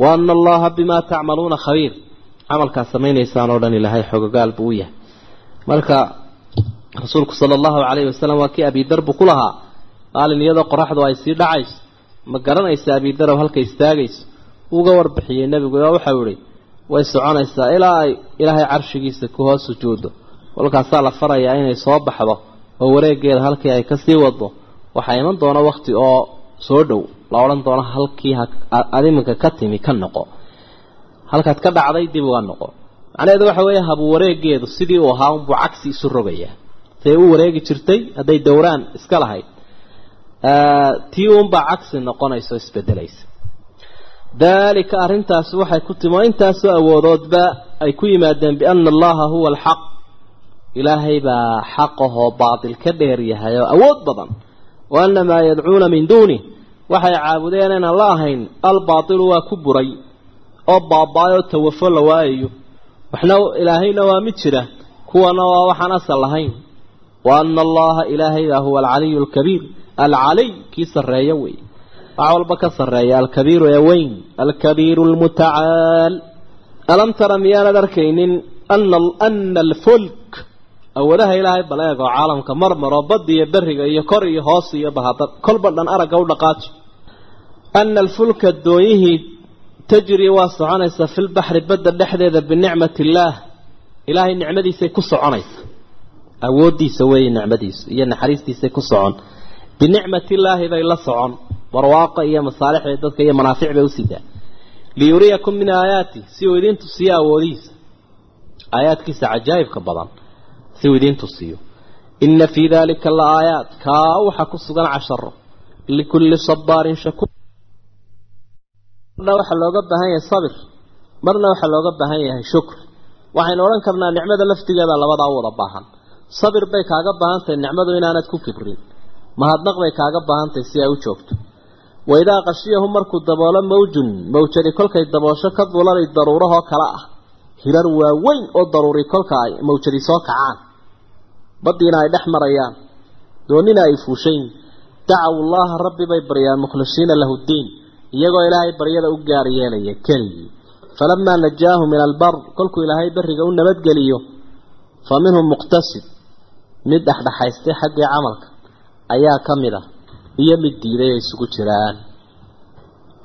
wa ana allaha bimaa tacmaluuna khabiir. Camalkaad samaynaysaan oo dhan ilaahay xogogaal buu u yahay. Marka rasuulku sala allahu calayhi wasalam waa kii abidar buu ku lahaa. Maalin iyadoo qoraxdu ay sii dhacayso ma garanaysa abidarow halka istaagayso. Uga warbixiyey nebigu oo waxau ihi way soconaysaa ilaa ay ilaahay carshigiisa ku hoos sujuuddo kolkaasaa la farayaa inay soo baxdo oo wareegeeda halkii ay ka sii wado waxaa iman doona wakti oo soo dhow. La odhan doono halkii ad iminka ka timi ka noqo. Halkaad ka dhacday dib uga noqo. Macnaheedu waxa weeye habu wareegeedu sidii uu ahaa unbuu cagsi isu rogayaa. Say u wareegi jirtay hadday dowraan iska lahayd tii uunbaa cagsi noqonaysa isbedelaysa. Daalika arrintaasi waxay ku timi oo intaasoo awoodoodba ay ku yimaadeen biana allaha huwa alxaq ilaahay baa xaqahoo baatil ka dheer yahay oo awood badan wa ana maa yadcuuna min duunih waxay caabudeen inaan la ahayn albaatilu waa ku buray oo baaba-ay oo tawafo la waayayo waxna ilaahayna waa mid jira kuwana waa waxaan asal lahayn wa ana allaha ilaahay baa huwa alcaliyu alkabiir alcaliy kii sarreeyo wey wax walba ka sarreeya alkabiiru ee weyn alkabiiru almutacaal alam tara miyaanad arkaynin ana alfulk awoodaha ilaahay bal eeg oo caalamka marmaroo badda iyo beriga iyo kor iyo hoos iyo bahadar kolba dhan aragga u dhaqaaji ana alfulka doonyihii tajri waa soconaysaa fi lbaxri badda dhexdeeda binicmati illaah ilaahay nicmadiisay ku soconaysa. Awooddiisa weeye nicmadiisu iyo naxariistiisay ku socon. Binicmati illaahi bay la socon. Barwaaqa iyo masaalixda dadka iyo manaafic bay usiidaa liyuriyakum min aayaati si uu idin tusiyo awoodihiisa aayaadkiisa cajaa'ibka badan si idin tusiyo. Ina fii dalika la aayaat. Kaa waxaa ku sugan casharo. Likulli sabaarin shakuur marna waxaa looga baahan yahay sabir. Marna waxaa looga baahan yahay shukr. Waxaynu odhan karnaa nicmada laftigeeda labadaa u wada baahan. Sabir bay kaaga baahan tahay nicmadu inaanad ku kibrin. Mahadnaq bay kaaga baahan tahay si ay u joogto. Waidaa qashiyahum markuu daboolo mawjun mawjadi kolkay daboosho ka dulanay daruurahoo kale ah. Hirar waaweyn oo daruuri kolka ay mawjadi soo kacaan baddiina ay dhex marayaan. Doonina ay fuushayn. Dacaw llaha rabbi bay baryaan mukhlisiina lahu ddiin iyagoo ilaahay baryada u gaar yeelaya keligii. Falamaa najaahu min albar kolkuu ilaahay beriga u nabadgeliyo. Fa minhum muqtasid mid dhexdhexaystay xaggii camalka ayaa ka mid ah iyo mid diiday ay isugu jiraan.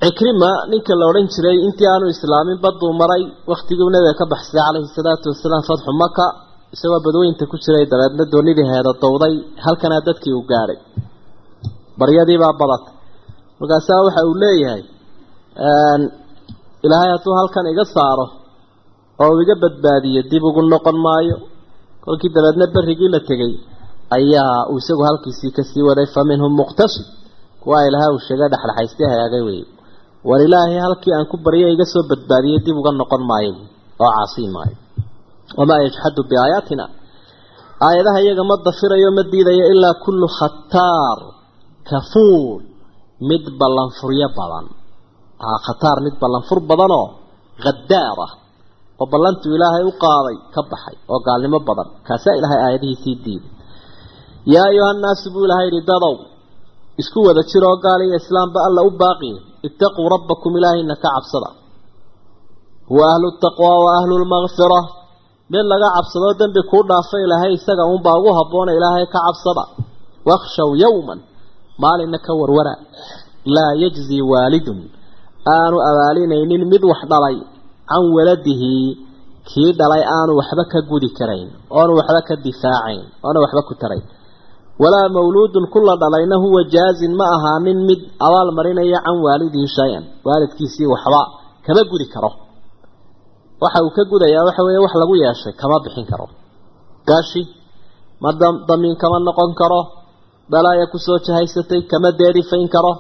Cikrima ninka la odhan jiray intii aanu islaamin baduu maray wakhtigii nabiga ka baxsaday calayhi salaatu wasalaam fatxu maka isagoo badweynta ku jiray dabeedna doonidii heeda dowday halkanaa dadkii uu gaadhay baryadiibaa badatay markaasaa waxa uu leeyahay ilaahay hadduu halkan iga saaro oo uu iga badbaadiyo dib ugu noqon maayo kolkii dabeedna berrigii la tegey ayaa uu isagu halkiisii ka sii waday fa minhum muqtasid kuwa ilahay uu sheegay dhexdhexaystii hagaagay wey war ilaahay halkii aan ku barya iga soo badbaadiyey dib uga noqon maayo oo caasii maayo wamaa yajxadu biaayaatina aayadaha iyaga ma dafirayo ma diidayo ilaa kullu khataar kafuur mid ballanfuryo badan khataar mid ballanfur badanoo khadaar ah oo ballantuu ilaahay u qaaday ka baxay oo gaalnimo badan kaasaa ilaahay aayadihiisii diiday yaa ayuha nnaasu buu ilahay yidhi dadow isku wada jiroo gaal iyo islaamba alla u baaqi ittaquu rabbakum ilaahayna ka cabsada huwa ahlu taqwaa wa ahlu lmakfira mid laga cabsadoo dembi kuu dhaafa ilaahay isaga uunbaa ugu habboona ilaahay ka cabsada. Wakhshaw yowman maalinna ka warwara. Laa yajzi waalidun. Aanu abaalinaynin mid wax dhalay can waladihi kii dhalay aanu waxba ka gudi karayn oonu waxba ka difaacayn oona waxba ku tarayn walaa mawluudun kula dhalayna huwa jaazin ma ahaanin mid abaal marinaya can waalidihi shay-an. Waalidkiisii waxba kama gudi karo waxa uu ka gudayaa waxa weeye wax lagu yeeshay kama bixin karo. Gaashi ma damiin kama noqon karo balaaya ku soo jahaysatay kama deerifayn karo.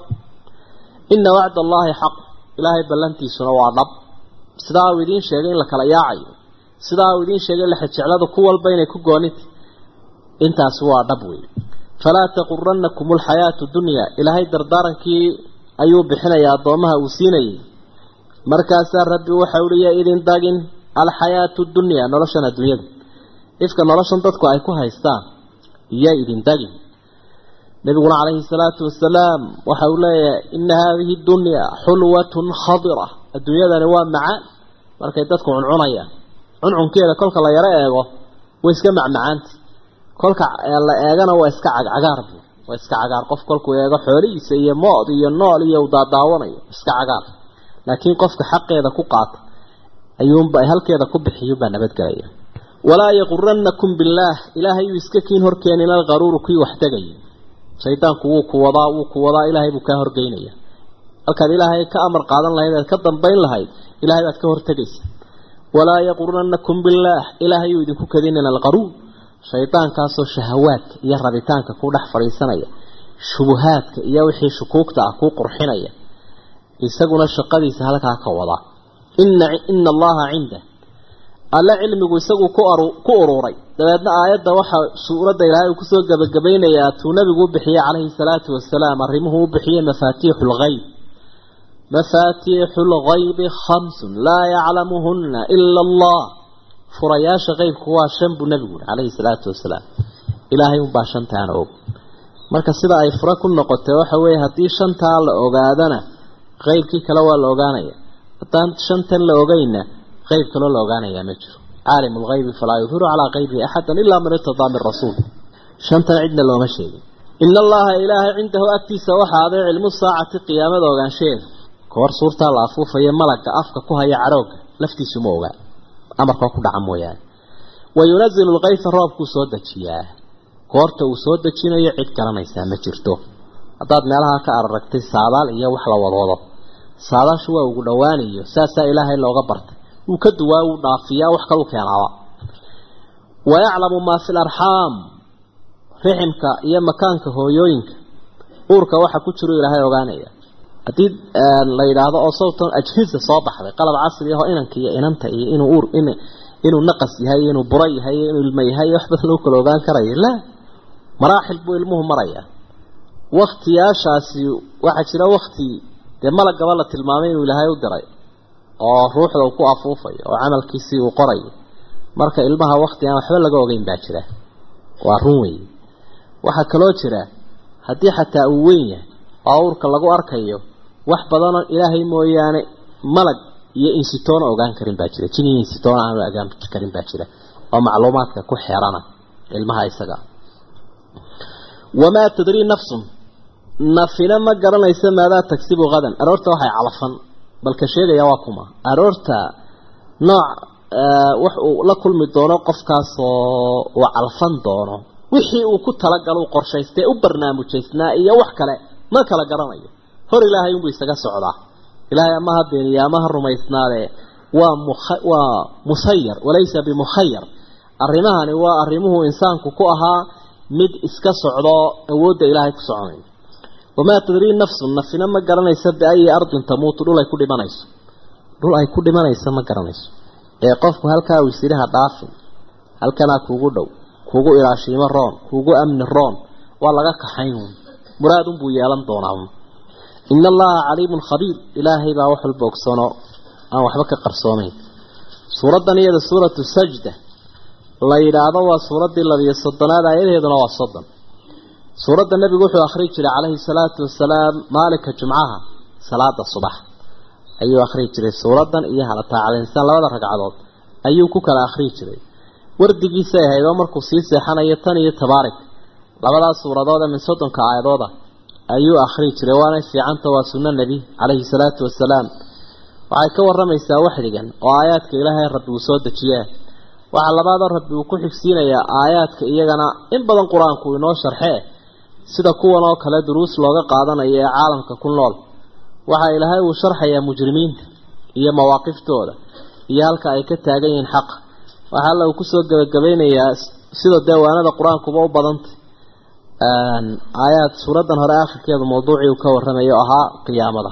Ina wacd allaahi xaq. Ilaahay ballantiisuna waa dhab. Sidaa uu idiin sheegay in la kala yaacayo. Sidaa uu idiin sheegay laxajecladu ku walba inay ku goonita intaasi waa dhab wey falaa taquranakum alxayaatu dunyaa ilaahay dardaarankii ayuu bixinayaa addoomaha uu siinayay markaasaa rabbi waxa uhi ya idin dagin alxayaatu dunyaa noloshan adduunyada ifka noloshan dadku ay ku haystaan iyo idin dagin nabiguna calayhi salaatu wasalaam waxa uu leeyahay ina haadihi dunyaa xulwatun khadira. Adduunyadani waa macaan markay dadku cuncunayaan cuncunkeeda kolka la yaro eego way iska macmacaanta kolka la eegana waa iska cagcagaar bu waa iska cagaar. Qof kolkuu eego xoolihiisa iyo mood iyo nool iyo u daadaawanayo iska cagaar laakiin qofka xaqeeda ku qaata ayuunba halkeeda ku bixiyuunbaa nabadgelaya walaa yaquranakum billaah ilaahay uu iska kiin horkeenin alqaruuru kii wax tegaya shaydaanku wuu ku wadaa wuu ku wadaa ilaahay buu kaa horgeynaya. Halkaad ilaahay ka amar qaadan lahayd aad ka dambayn lahayd ilaahay baad ka hortegaysa. Walaa yaquranakum billaah ilaahay uu idinku kadinin alqaruur shaydaankaasoo shahawaadka iyo rabitaanka ku dhex fadhiisanaya shubuhaadka iyo wixii shukuugta ah kuu qurxinaya isaguna shaqadiisa halkaa ka wada. Ina ina allaha cinda. Alle cilmigu isagu ku ururay dabeedna aayadda waxaa suuradda ilaahay uu ku soo gebagabaynayaa tuu nabigu u bixiyey calayhi salaatu wasalaam arrimuhu u bixiyey mafaatiixu lgayb mafaatiixu lgaybi khamsun laa yaclamuhuna ila allah furayaasha qeybku waa shan buu nabigu yihi calayhi salaatu wasalaam ilaahay unbaa shantaana og marka sida ay fura ku noqotay waxa weeye haddii shantaa la ogaadana qeybkii kale waa la ogaanaya. Haddaan shantan la ogeyna qeyb kaloo la ogaanayaa ma jiro. Caalimu lgaybi falaa yudhiru calaa qaybihi axadan ilaa man irtadaa min rasuul. Shantan cidna looma sheegin. Ina allaha ilaahay cindahu agtiisa waxaa aday cilmu saacati qiyaamada ogaansheeda kahor suurtaa la afuufaya malagga afka ku haya cadhoogga laftiisu ma ogaa amarkoo ku dhaca mooyaane. Wa yunazilu lkayfa roobkuu soo dejiyaa. Goorta uu soo dejinayo cid garanaysaa ma jirto. Haddaad meelaha ka araragtay saadaal iyo wax la wadwado saadaashu waa ugu dhowaanayo saasaa ilaahay looga bartay. Wuu ka duwaa wuu dhaafiyaa wax kalu keenaaba wayaclamu maa fi larxaam riximka iyo makaanka hooyooyinka. Uurka waxa ku jiro ilaahay ogaanaya. Haddii la yidhaahdo oo sawtan ajhiza soo baxday qalab casri ahoo inanka iyo inanta iyo inuu uur inuu naqas yahay inuu buro yahay inuu ilmo yahay wax badan lagu kala ogaan karayo la! Maraaxil buu ilmuhu maraya waktiyaashaasi waxaa jira wakti dee malagaba la tilmaamay inuu ilaahay u diray oo ruuxda uu ku afuufayo oo camalkiisii uu qorayo marka ilmaha wakti aan waxba laga ogeyn baa jira. Waa run weeye waxaa kaloo jira haddii xataa uu weyn yahay oo uurka lagu arkayo wax badanoo ilaahay mooyaane malag iyo insitoona ogaan karin baa jira. Jin iyo insitoona aanu ogaan karin baa jira. Oo macluumaadka ku xeerana ilmaha isaga. Wamaa tadrii nafsun nafina ma garanaysa maadaa tagsibu hadan aroorta waxay calafan balka sheegaya waa kuma. Aroorta nooc wax uu la kulmi doono qofkaasoo uu calfan doono. Wixii uu ku talagalo u qorshaystay u barnaamujaysnaa iyo wax kale ma kala garanayo. Hor ilaahay unbuu isaga socdaa. Ilaahay ama ha beeniya ama ha rumaysnaadee waa waa musayar walaysa bimukhayar. Arrimahani waa arrimuhu insaanku ku ahaa mid iska socdo awoodda ilaahay ku soconayo wamaa tadrii nafsun nafina ma garanaysa biayi ardin tamuutu dhul ay ku dhimanayso dhul ay ku dhimanaysa ma garanayso ee qofku halkaa uu isiriha dhaafin halkanaa kuugu dhow kuugu ilaashiimo roon kuugu amni roon waa laga kaxayn muraad unbuu yeelan doonaa ina allaha caliimun khabiir ilaahay baa wax walba ogsono aan waxba ka qarsoomayn suuraddan iyada suuratu sajda la yidhaahdo waa suuraddii labiyo soddonaad aayadaheeduna waa soddon suuradda nebigu wuxuu akhriyi jiray calayhi salaatu wasalaam maalinka jumcaha salaada subax. Ayuu akhriyi jiray suuraddan iyo halataa calaysaan labada ragcadood. Ayuu ku kala akhriyi jiray. Wardigiisay ahayd oo markuu sii seexanayo tan iyo tabaarik labadaas suuradood ee min soddonka aayadooda ayuu akhriyi jiray waanay fiicanta waa sunno nebi calayhi salaatu wasalaam waxay ka waramaysaa waxdigan oo aayaadka ilaahay rabbi uu soo dejiyee waxaa labaadoo rabbi uu ku xigsiinayaa aayaadka iyagana in badan qur'aanku inoo sharxee sida kuwan oo kale duruus looga qaadanayo ee caalamka ku nool. Waxaa ilaahay uu sharxayaa mujrimiinta iyo mawaaqiftooda iyo halka ay ka taagan yihiin xaqa waxaa alla uu ku soo gebagabaynayaa sida deewaanada qur'aankuba u badantay. Aayaad suuraddan hore akhirkeedu mawduucii uu ka warramayo ahaa qiyaamada.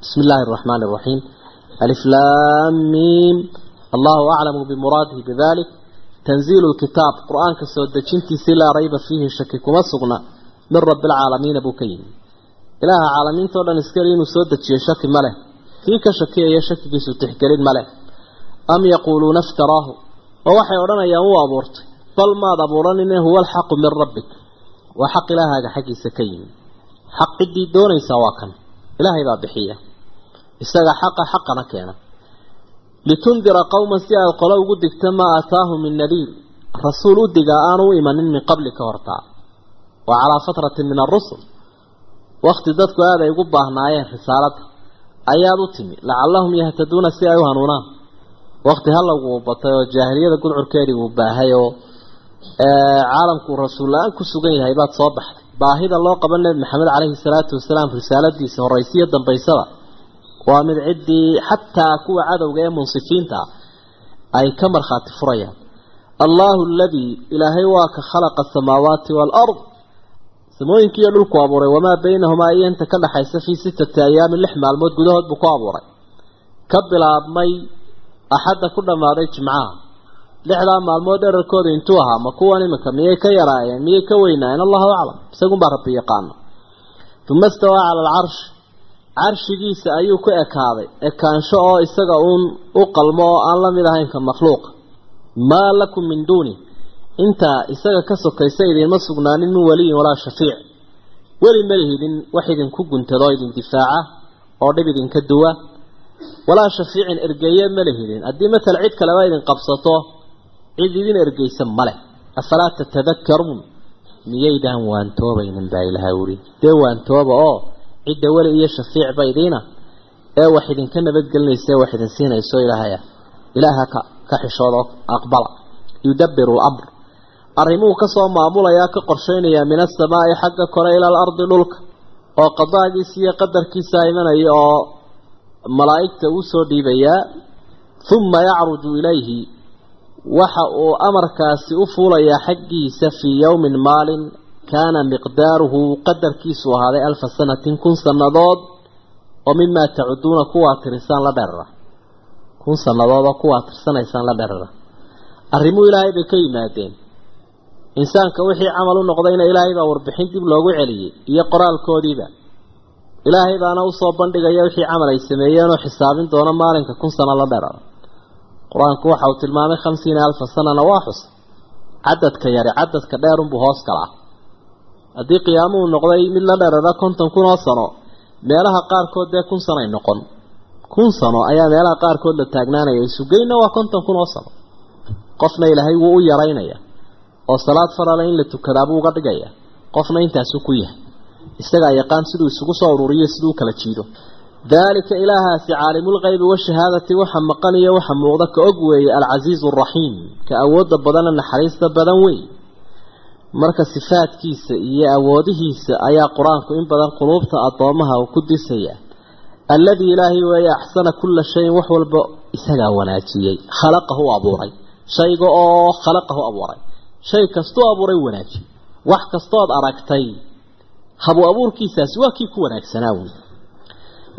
Bismi illaahi araxmaani araxiim alif laam miim. Allahu aclamu bimuraadihi bidalik tanziilu lkitaab qur'aanka soo dejintiisii laa rayba fiihi shaki kuma sugna min rabbi alcaalamiina buu ka yimi. Ilaaha caalamiintao dhan iskali inuu soo dejiyo shaki ma leh. Kii ka shakiyaya shakigiisu tixgelin ma leh. Am yaquuluuna iftaraahu. Oo waxay odhanayaan wuu abuurtay. Bal maad abuuranine huwa alxaqu min rabbik. Waa xaq ilaahaaga xaggiisa ka yimi. Xaq ciddii doonaysaa waa kan. Ilaahay baa bixiya. Isaga xaqa xaqana keena. Litundira qowman si aad qolo ugu digta maa aataahum min nadiir rasuul u digaa aanu u imanin min qabli ka hortaa wa calaa fatratin min arusul wakti dadku aad ay ugu baahnaayeen risaaladda ayaad u timi lacallahum yahtaduuna si ay u hanuunaan. Wakti halagu batay oo jaahiliyada gudcurkeedii uu baahay oo caalamku rasuul la'aan ku sugan yahay baad soo baxday. Baahida loo qaba nebi maxamed caleyhi salaatu wasalaam risaaladiisa horaysiyo dambaysada waa mid ciddii xataa kuwa cadowga ee munsifiinta ay ka markhaati furayaan. Allahu aladii ilaahay waa ka khalaqa asamaawaati waalard samooyinkiiyo dhulku abuuray wamaa baynahumaa iyo inta ka dhaxaysa fii sittati ayaamin lix maalmood gudahood buu ku abuuray. Ka bilaabmay axadda ku dhammaaday jimcaha. Lixdaa maalmood dherarkooda intuu ahaa ma kuwan iminka miyay ka yaraayeen miyay ka weynaayeen? Allahu aclam. Isagunbaa rabbi yaqaano. Uma istawaa cala alcarshi carshigiisa ayuu ku ekaaday. Ekaansho oo isaga uun u qalmo oo aan la mid ahayn ka makhluuqa maa lakum min duuni intaa isaga ka sokaysa idiinma sugnaanin min waliyin walaa shafiic. Weli ma lihidin wax idinku guntado idin difaaca oo dhib idinka duwa. Walaa shafiicin ergeeye ma lihidin haddii matal cid kaleba idin qabsato cid idin ergeysa male afalaa tatadakkaruun? Miyaydaan waantoobaynin baa ilahay uri dee waantooba oo cidda weli iyo shafiic baydiina ee wax idinka nabadgelinaysa wax idin siinayso ilaahaya ilaaha ka xishooda aqbala. Yudabbiru lamr arrimuhu ka soo maamulayaa ka qorshaynayaa min asamaa'i xagga kore ila alardi dhulka oo qadaagiisa iyo qadarkiisa imanaya oo malaa'igta uu soo dhiibayaa uma yacruju ilayhi waxa uu amarkaasi u fuulayaa xaggiisa fii yowmin maalin kaana miqdaaruhu qadarkiisu ahaaday alfa sanatin kun sannadood oo mimaa tacuduuna kuwaa tirisaan la dherara kun sannadood oo kuwaa tirsanaysaan la dherara arrimuu ilaahay bay ka yimaadeen insaanka wixii camal u noqdayna ilaahay baa warbixin dib loogu celiyey iyo qoraalkoodiiba. Ilaahay baana u soo bandhigaya wixii camal ay sameeyeenoo xisaabin doona maalinka kun sano la dherara qur'aanku waxa uu tilmaamay khamsiina alfa sanana waa xus. Cadadka yari cadadka dheerunbuu hoos galaa. Haddii qiyaamuhu noqday mid la dherara konton kun oo sano meelaha qaarkood dee kun sanoay noqon. Kun sano ayaa meelaha qaarkood la taagnaanaya. Isugeynna waa konton kun oo sano. Qofna ilaahay wuu u yaraynaya oo salaad farale in la tukadaabuu uga dhigaya qofna intaasuu ku yahay. Isagaa yaqaan siduu isugu soo ururiyo siduu kala jiido. Daalika ilaahaasi caalimulkaybi washahaadati waxa maqan iyo waxa muuqda ka og weeye alcasiizu araxiim ka awoodda badana naxariista badan wey marka sifaadkiisa iyo awoodihiisa ayaa qur'aanku in badan quluubta addoomaha uu ku disaya alladii ilaahay weeye axsana kulla shayin wax walba isagaa wanaajiyey. Khalaqahu abuuray. Shayga oo khalaqahu abuuray shay kastuu abuuray wanaajiyey wax kastood aragtay habu abuurkiisaasi waa kii ku wanaagsanaa wey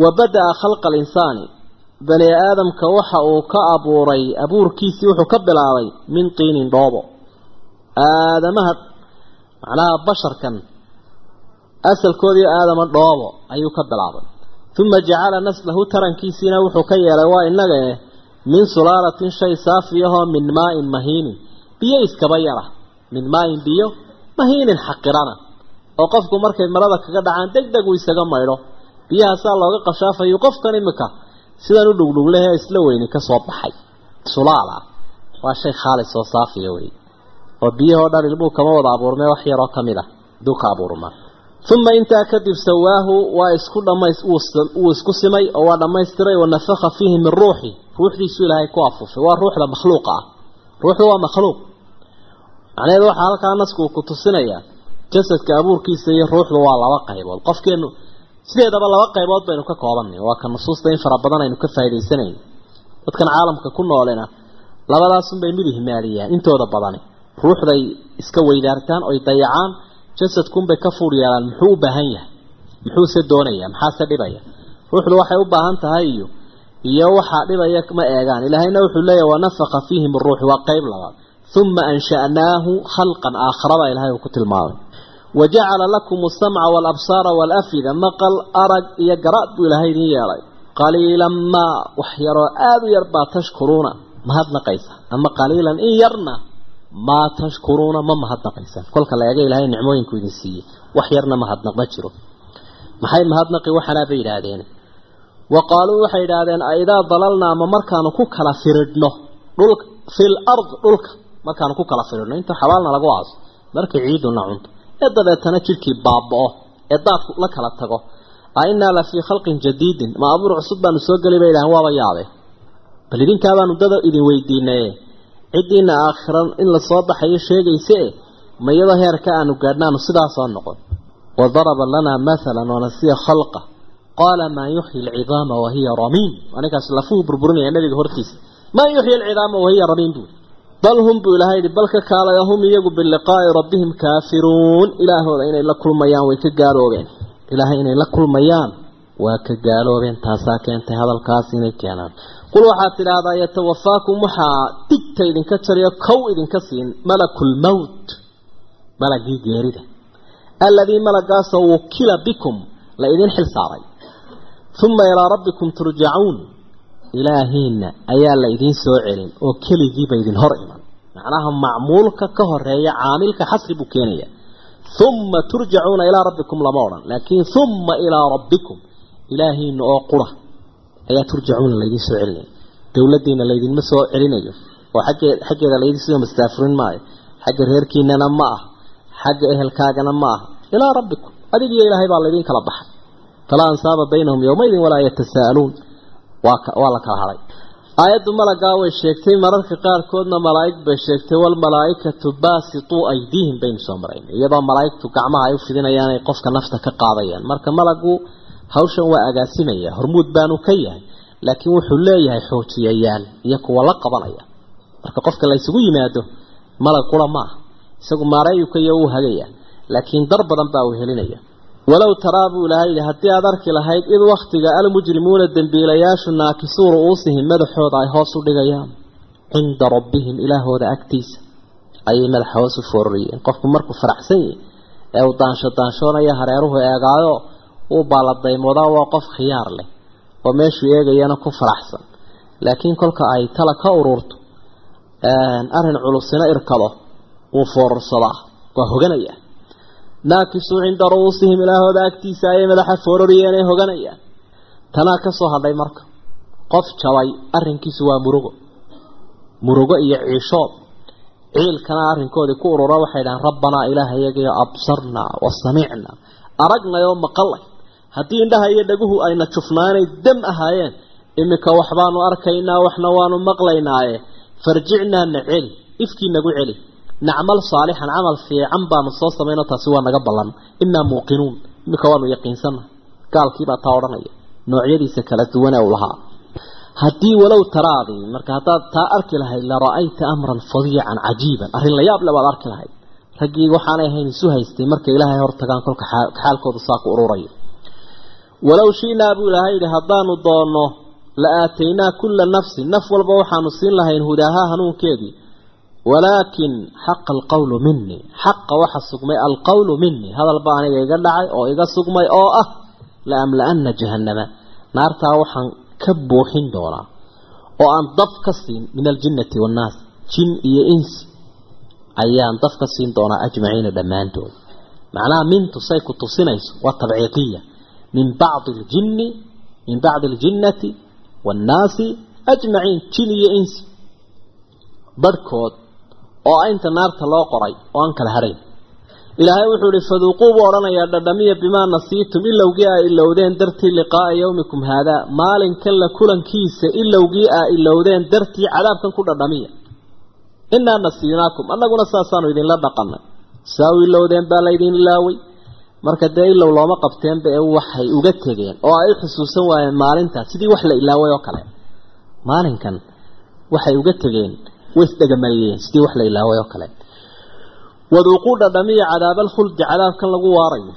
wa bada-a khalqa alinsaani bani aadamka waxa uu ka abuuray abuurkiisii wuxuu ka bilaabay min tiinin dhoobo. Aadamaha macnaha basharkan asalkoodii aadama dhoobo ayuu ka bilaabay uma jacala naslahu tarankiisiina wuxuu ka yeelay waa inaga eh min sulaalatin shay saafiyahoo min maa-in mahiinin biyo iskaba yara. Min maa-in biyo mahiinin xaqirana. Oo qofku markay marada kaga dhacaan deg deg uu isaga maydho biyahaasaa looga qashaafayo qofkan imika. Sidan u dhugdhuglehe isla weyni ka soo baxay. Sulaala. Waa shay khaalis oo saafiya wey oo biyahoo dhan ilmuu kama wada abuurmee wax yaroo ka mid ah. Aduu ka abuurma. Uma intaa kadib sawaahu waa isku dhamays wuu isku simay oo waa dhammaystiray wa nafakha fiihi min ruuxi. Ruuxdiisu ilaahay ku afuufay. Waa ruuxda makhluuqa ah ruuxdu waa makhluuq. Macnaheedu waxaa halkaa nasku uu ku tusinayaa jasadka abuurkiisa iyo ruuxdu waa laba qaybood. Qofkeenu sideedaba laba qaybood baynu ka koobanay waa ka nusuusta in fara badan aynu ka faa'idaysanayn. Dadkan caalamka ku noolina labadaasunbay mid ihmaaliyaan intooda badani. Ruuxday iska weydaartaan oy dayacaan jasadkunbay ka fuur yeelaan muxuu u baahan yahay? Muxuuse doonaya? Maxaase dhibaya? Ruuxdu waxay u baahan tahay iyo iyo waxaa dhibaya ma eegaan. Ilaahayna wuxuu leeyahy wanafaka fiihi min ruuxi waa qayb labaad. Uma ansha'naahu khalqan aakhirada ilahay uu ku tilmaamay. Wajacala lakum asamca waalabsaara waalafida maqal arag iyo garaad buu ilaahay idin yeelay. Qaliilan maa wax yaroo aada u yar baa tashkuruuna mahadnaqaysa ama qaliilan in yarna maa tashkuruuna ma mahadnaqaysaan kolka la eega ilaahay nicmooyinku idin siiyey. Wax yarna mahadnaq ma jiro. Maxay mahadnaqi waxanaa bay yidhaahdeen wa qaaluu waxay yidhaahdeen aidaa dalalnaa ma markaanu ku kala firidhno dhulka fil ard dhulka markaanu ku kala firidhno inta xabaalna lagu aaso markay ciiduna cunto ee dabeetana jidhkii baaba-o ee daadku la kala tago a innaa la fii khalqin jadiidin ma abuur cusub baanu soo gelay bay idhahan waaba yaabe bal idinkaabaanu dada idin weydiinaye ciddiina aakhiran in la soo baxayo sheegayse ma iyadoo heerka aanu gaadhnaanu sidaasoo noqon wa daraba lanaa mathalan wanasiya khalqa qaala maa yuxyi alcidaama wahiya ramiim aninkaas lafuhu burburinaya nabiga hortiisa. Maa yuxyi alcidaama wahiya ramiim buuri bal hum buu ilahay yidhi bal ka kaalaya hum iyagu biliqaa'i rabbihim kaafiruun. Ilaahooda inay la kulmayaan way ka gaaloobeen. Ilaahay inay la kulmayaan waa ka gaaloobeen taasaa keentay hadalkaas inay keenaan. Qul waxaad tidhaahdaa yatawafaakum waxaa digta idinka jariyo kow idinka siin malakulmowt malagii geerida. Alladii malagaasoo wukila bikum la idin xil saaray uma ilaa rabbikum turjacuun ilaahiina ayaa la idiin soo celin oo keligiiba idin hor iman. Macnaha macmuulka ka horreeya caamilka xasri buu keenaya. Uma turjacuuna ilaa rabbikum lama odhan laakiin uma ilaa rabbikum. Ilaahiina oo qura ayaa turjacuuna laydin soo celinaya dowladdiina laydinma soo celinayo. Oo xaggee xaggeeda laydin soo mastaafurin maayo. Xagga reerkiinana ma ah. Xagga ehelkaagana ma ah. Ilaa rabbikum. Adigiyo ilaahay baa laydin kala baxay falaa ansaaba baynahum yowmaydin walaa yatasaa'aluun waa la kala hadhay aayaddu malagaa way sheegtay mararka qaarkoodna malaa'ig bay sheegtay walmalaa'ikatu baasituu aydiihim baynu soo marayn iyadoo malaa'igtu gacmaha ay u fidinayaan ay qofka nafta ka qaadayaan. Marka malagu hawshan waa agaasimaya hormuud baanu ka yahay laakiin wuxuu leeyahay xoojiyayaal iyo kuwa la qabanaya. Marka qofka la yimaado malag qura maaha. Isagu maareeyuka iyo uu hagaya. Laakiin dar badan baa uu helinaya walow taraa buu ilahay yidhi haddii aada arki lahayd id wakhtiga almujrimuuna dembiilayaashu naakisuu ru'uusihim madaxooda ay hoos u dhigayaan. Cinda rabbihim ilaahooda agtiisa. Ayay madaxa hoos u foorariyeen. Qofku markuu faraxsan yahi ee uu daansho daanshoonaya hareeruhu eegaayo uu baaladaymodaa waa qof khiyaar leh oo meeshuu eegayana ku faraxsan. Laakiin kolka ay tala ka ururto arrin culusina irkado wuu foorarsadaa waa hoganaya naakisuu cinda ru'uusihim ilaahooda agtiisa ayay madaxa foorariyeen ee hoganayaan tanaa ka soo hadhay marka qof jabay arrinkiisu waa murugo. Murugo iyo ciishood. Ciilkana arrinkoodii ku urura waxay dhahaan rabbanaa ilaahayagayo absarnaa wa samicnaa aragnay oo maqalay haddii indhaha iyo dhaguhu ayna jufnaanay dam ahaayeen iminka waxbaanu arkaynaa waxna waanu maqlaynaaye farjicnaa na celi ifkii nagu celi nacmal saalixan camal fiican baanu soo samayno taasi waa naga ballan inaa muuqinuun iminka waanu yaqiinsana gaalkiibaa taa odhanaya noocyadiisa kala duwan ee u lahaa haddii walow taraadii marka haddaad taa arki lahayd la ra'ayta amran fadiican cajiiban arrin la yaab le baad arki lahayd raggii waxaanay ahayn isu haystay markay ilaahay hor tagaan kolka xaalkooda saa ku ururayo walow shi'naa buu ilaahay yidhi haddaanu doonno la aataynaa kulla nafsin naf walba waxaanu siin lahayn hudaaha hanuunkeedii walaakin xaqa alqawlu minii xaqa waxa sugmay alqawlu minii hadalba aniga iga dhacay oo iga sugmay oo ah la amla-ana jahannama. Naartaa waxaan ka buuxin doonaa oo aan dab ka siin min aljinnati waannaas jin iyo insi ayaan dab ka siin doonaa ajmaciina dhammaantood. Macnaha mintu say ku tusinayso waa tabciiqiya min bacdi aljinni min bacdi aljinnati waannaasi ajmaciin jin iyo insi barhkood oo inta naarta loo qoray oo aan kala hadhayn ilaahay wuxuu ihi faduuquu buu odhanayaa dhadhamiya bimaa nasiitum ilowgii aa ilowdeen dartii liqaa'a yawmikum haadaa maalinkan la kulankiisa ilowgii aa ilowdeen dartii cadaabkan ku dhadhamiya. Innaa nasiinaakum annaguna saasaanu idinla dhaqanay saa u ilowdeen baa laydin ilaaway? Marka dee ilow looma qabteenba ee waxay uga tegeen oo ay u xusuusan waayeen maalintaas sidii wax la ilaaway oo kale. Maalinkan waxay uga tegeen way isdhegamariyeen sidii wax la ilaaway oo kale. Waduuquu dhadhamiya cadaab alkhuldi cadaabkan lagu waarayo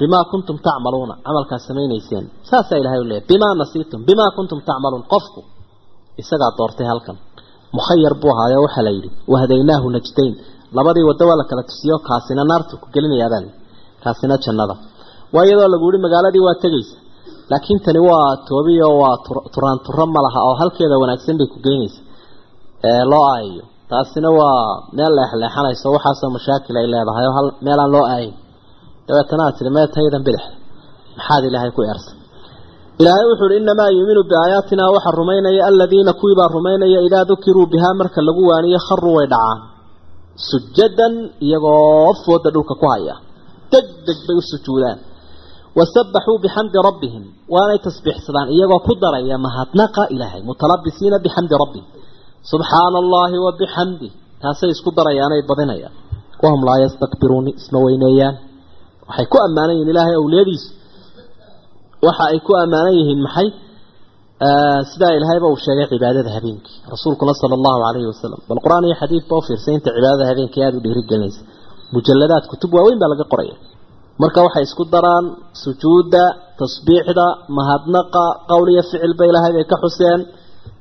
bimaa kuntum tacmaluuna camalkaad samaynayseen. Saasaa ilahay u leeyahy bimaa nasiitum bimaa kuntum tacmaluun qofku isagaa doortay halkan. Mukhayar buu ahaayo waxaa la yidhi wahadaynaahu najdayn. Labadii waddo waa la kala tusiyo kaasina naartu ku gelinayaabaa layidhi kaasina jannada. Waa iyadoo lagu yihi magaaladii waa tegaysa. Laakiin tani waa toobiyo waa turaan turo oo halkeeda wanaagsan bay ku geynaysa loo aayayo taasina waa meel leexleexanayso waxaasoo mashaakil ay leedahay oo hal meelaan loo aayin. Dabeetana aad tihi mee taydan bidix maxaad ilaahay ku eersan. Ilaahay wuxuu uhi innamaa yuuminu biaayaatinaa waxa rumaynaya aladiina kuwiibaa rumaynaya idaa dukiruu bihaa marka lagu waaniyo kharuu way dhacaan. Sujadan iyagoo fooda dhulka ku haya. Deg deg bay u sujuudaan. Wasabaxuu bixamdi rabbihim. Waanay tasbiixsadaan iyagoo ku daraya mahadnaqa ilaahay mutalabisiina bixamdi rabbihim subxaana allaahi wa bixamdi taasay isku darayaanay badinayaan. Wahum laa yastakbiruun isma weyneeyaan. Waxay ku ammaanan yihiin ilaahay awliyadiisu waxa ay ku ammaanan yihiin maxay? Sidaa ilaahayba uu sheegay cibaadada habeenkii. Rasuulkuna sala allahu calayhi wasalam bal qur'aan iyo xadiidba u fiirsay inta cibaadada habeenkii aada u dhiirigelinaysa. Mujalladaad kutub waaweyn baa laga qoraya marka waxay isku daraan sujuudda tasbiixda mahadnaqa qowl iyo ficilba ilaahay bay ka xuseen.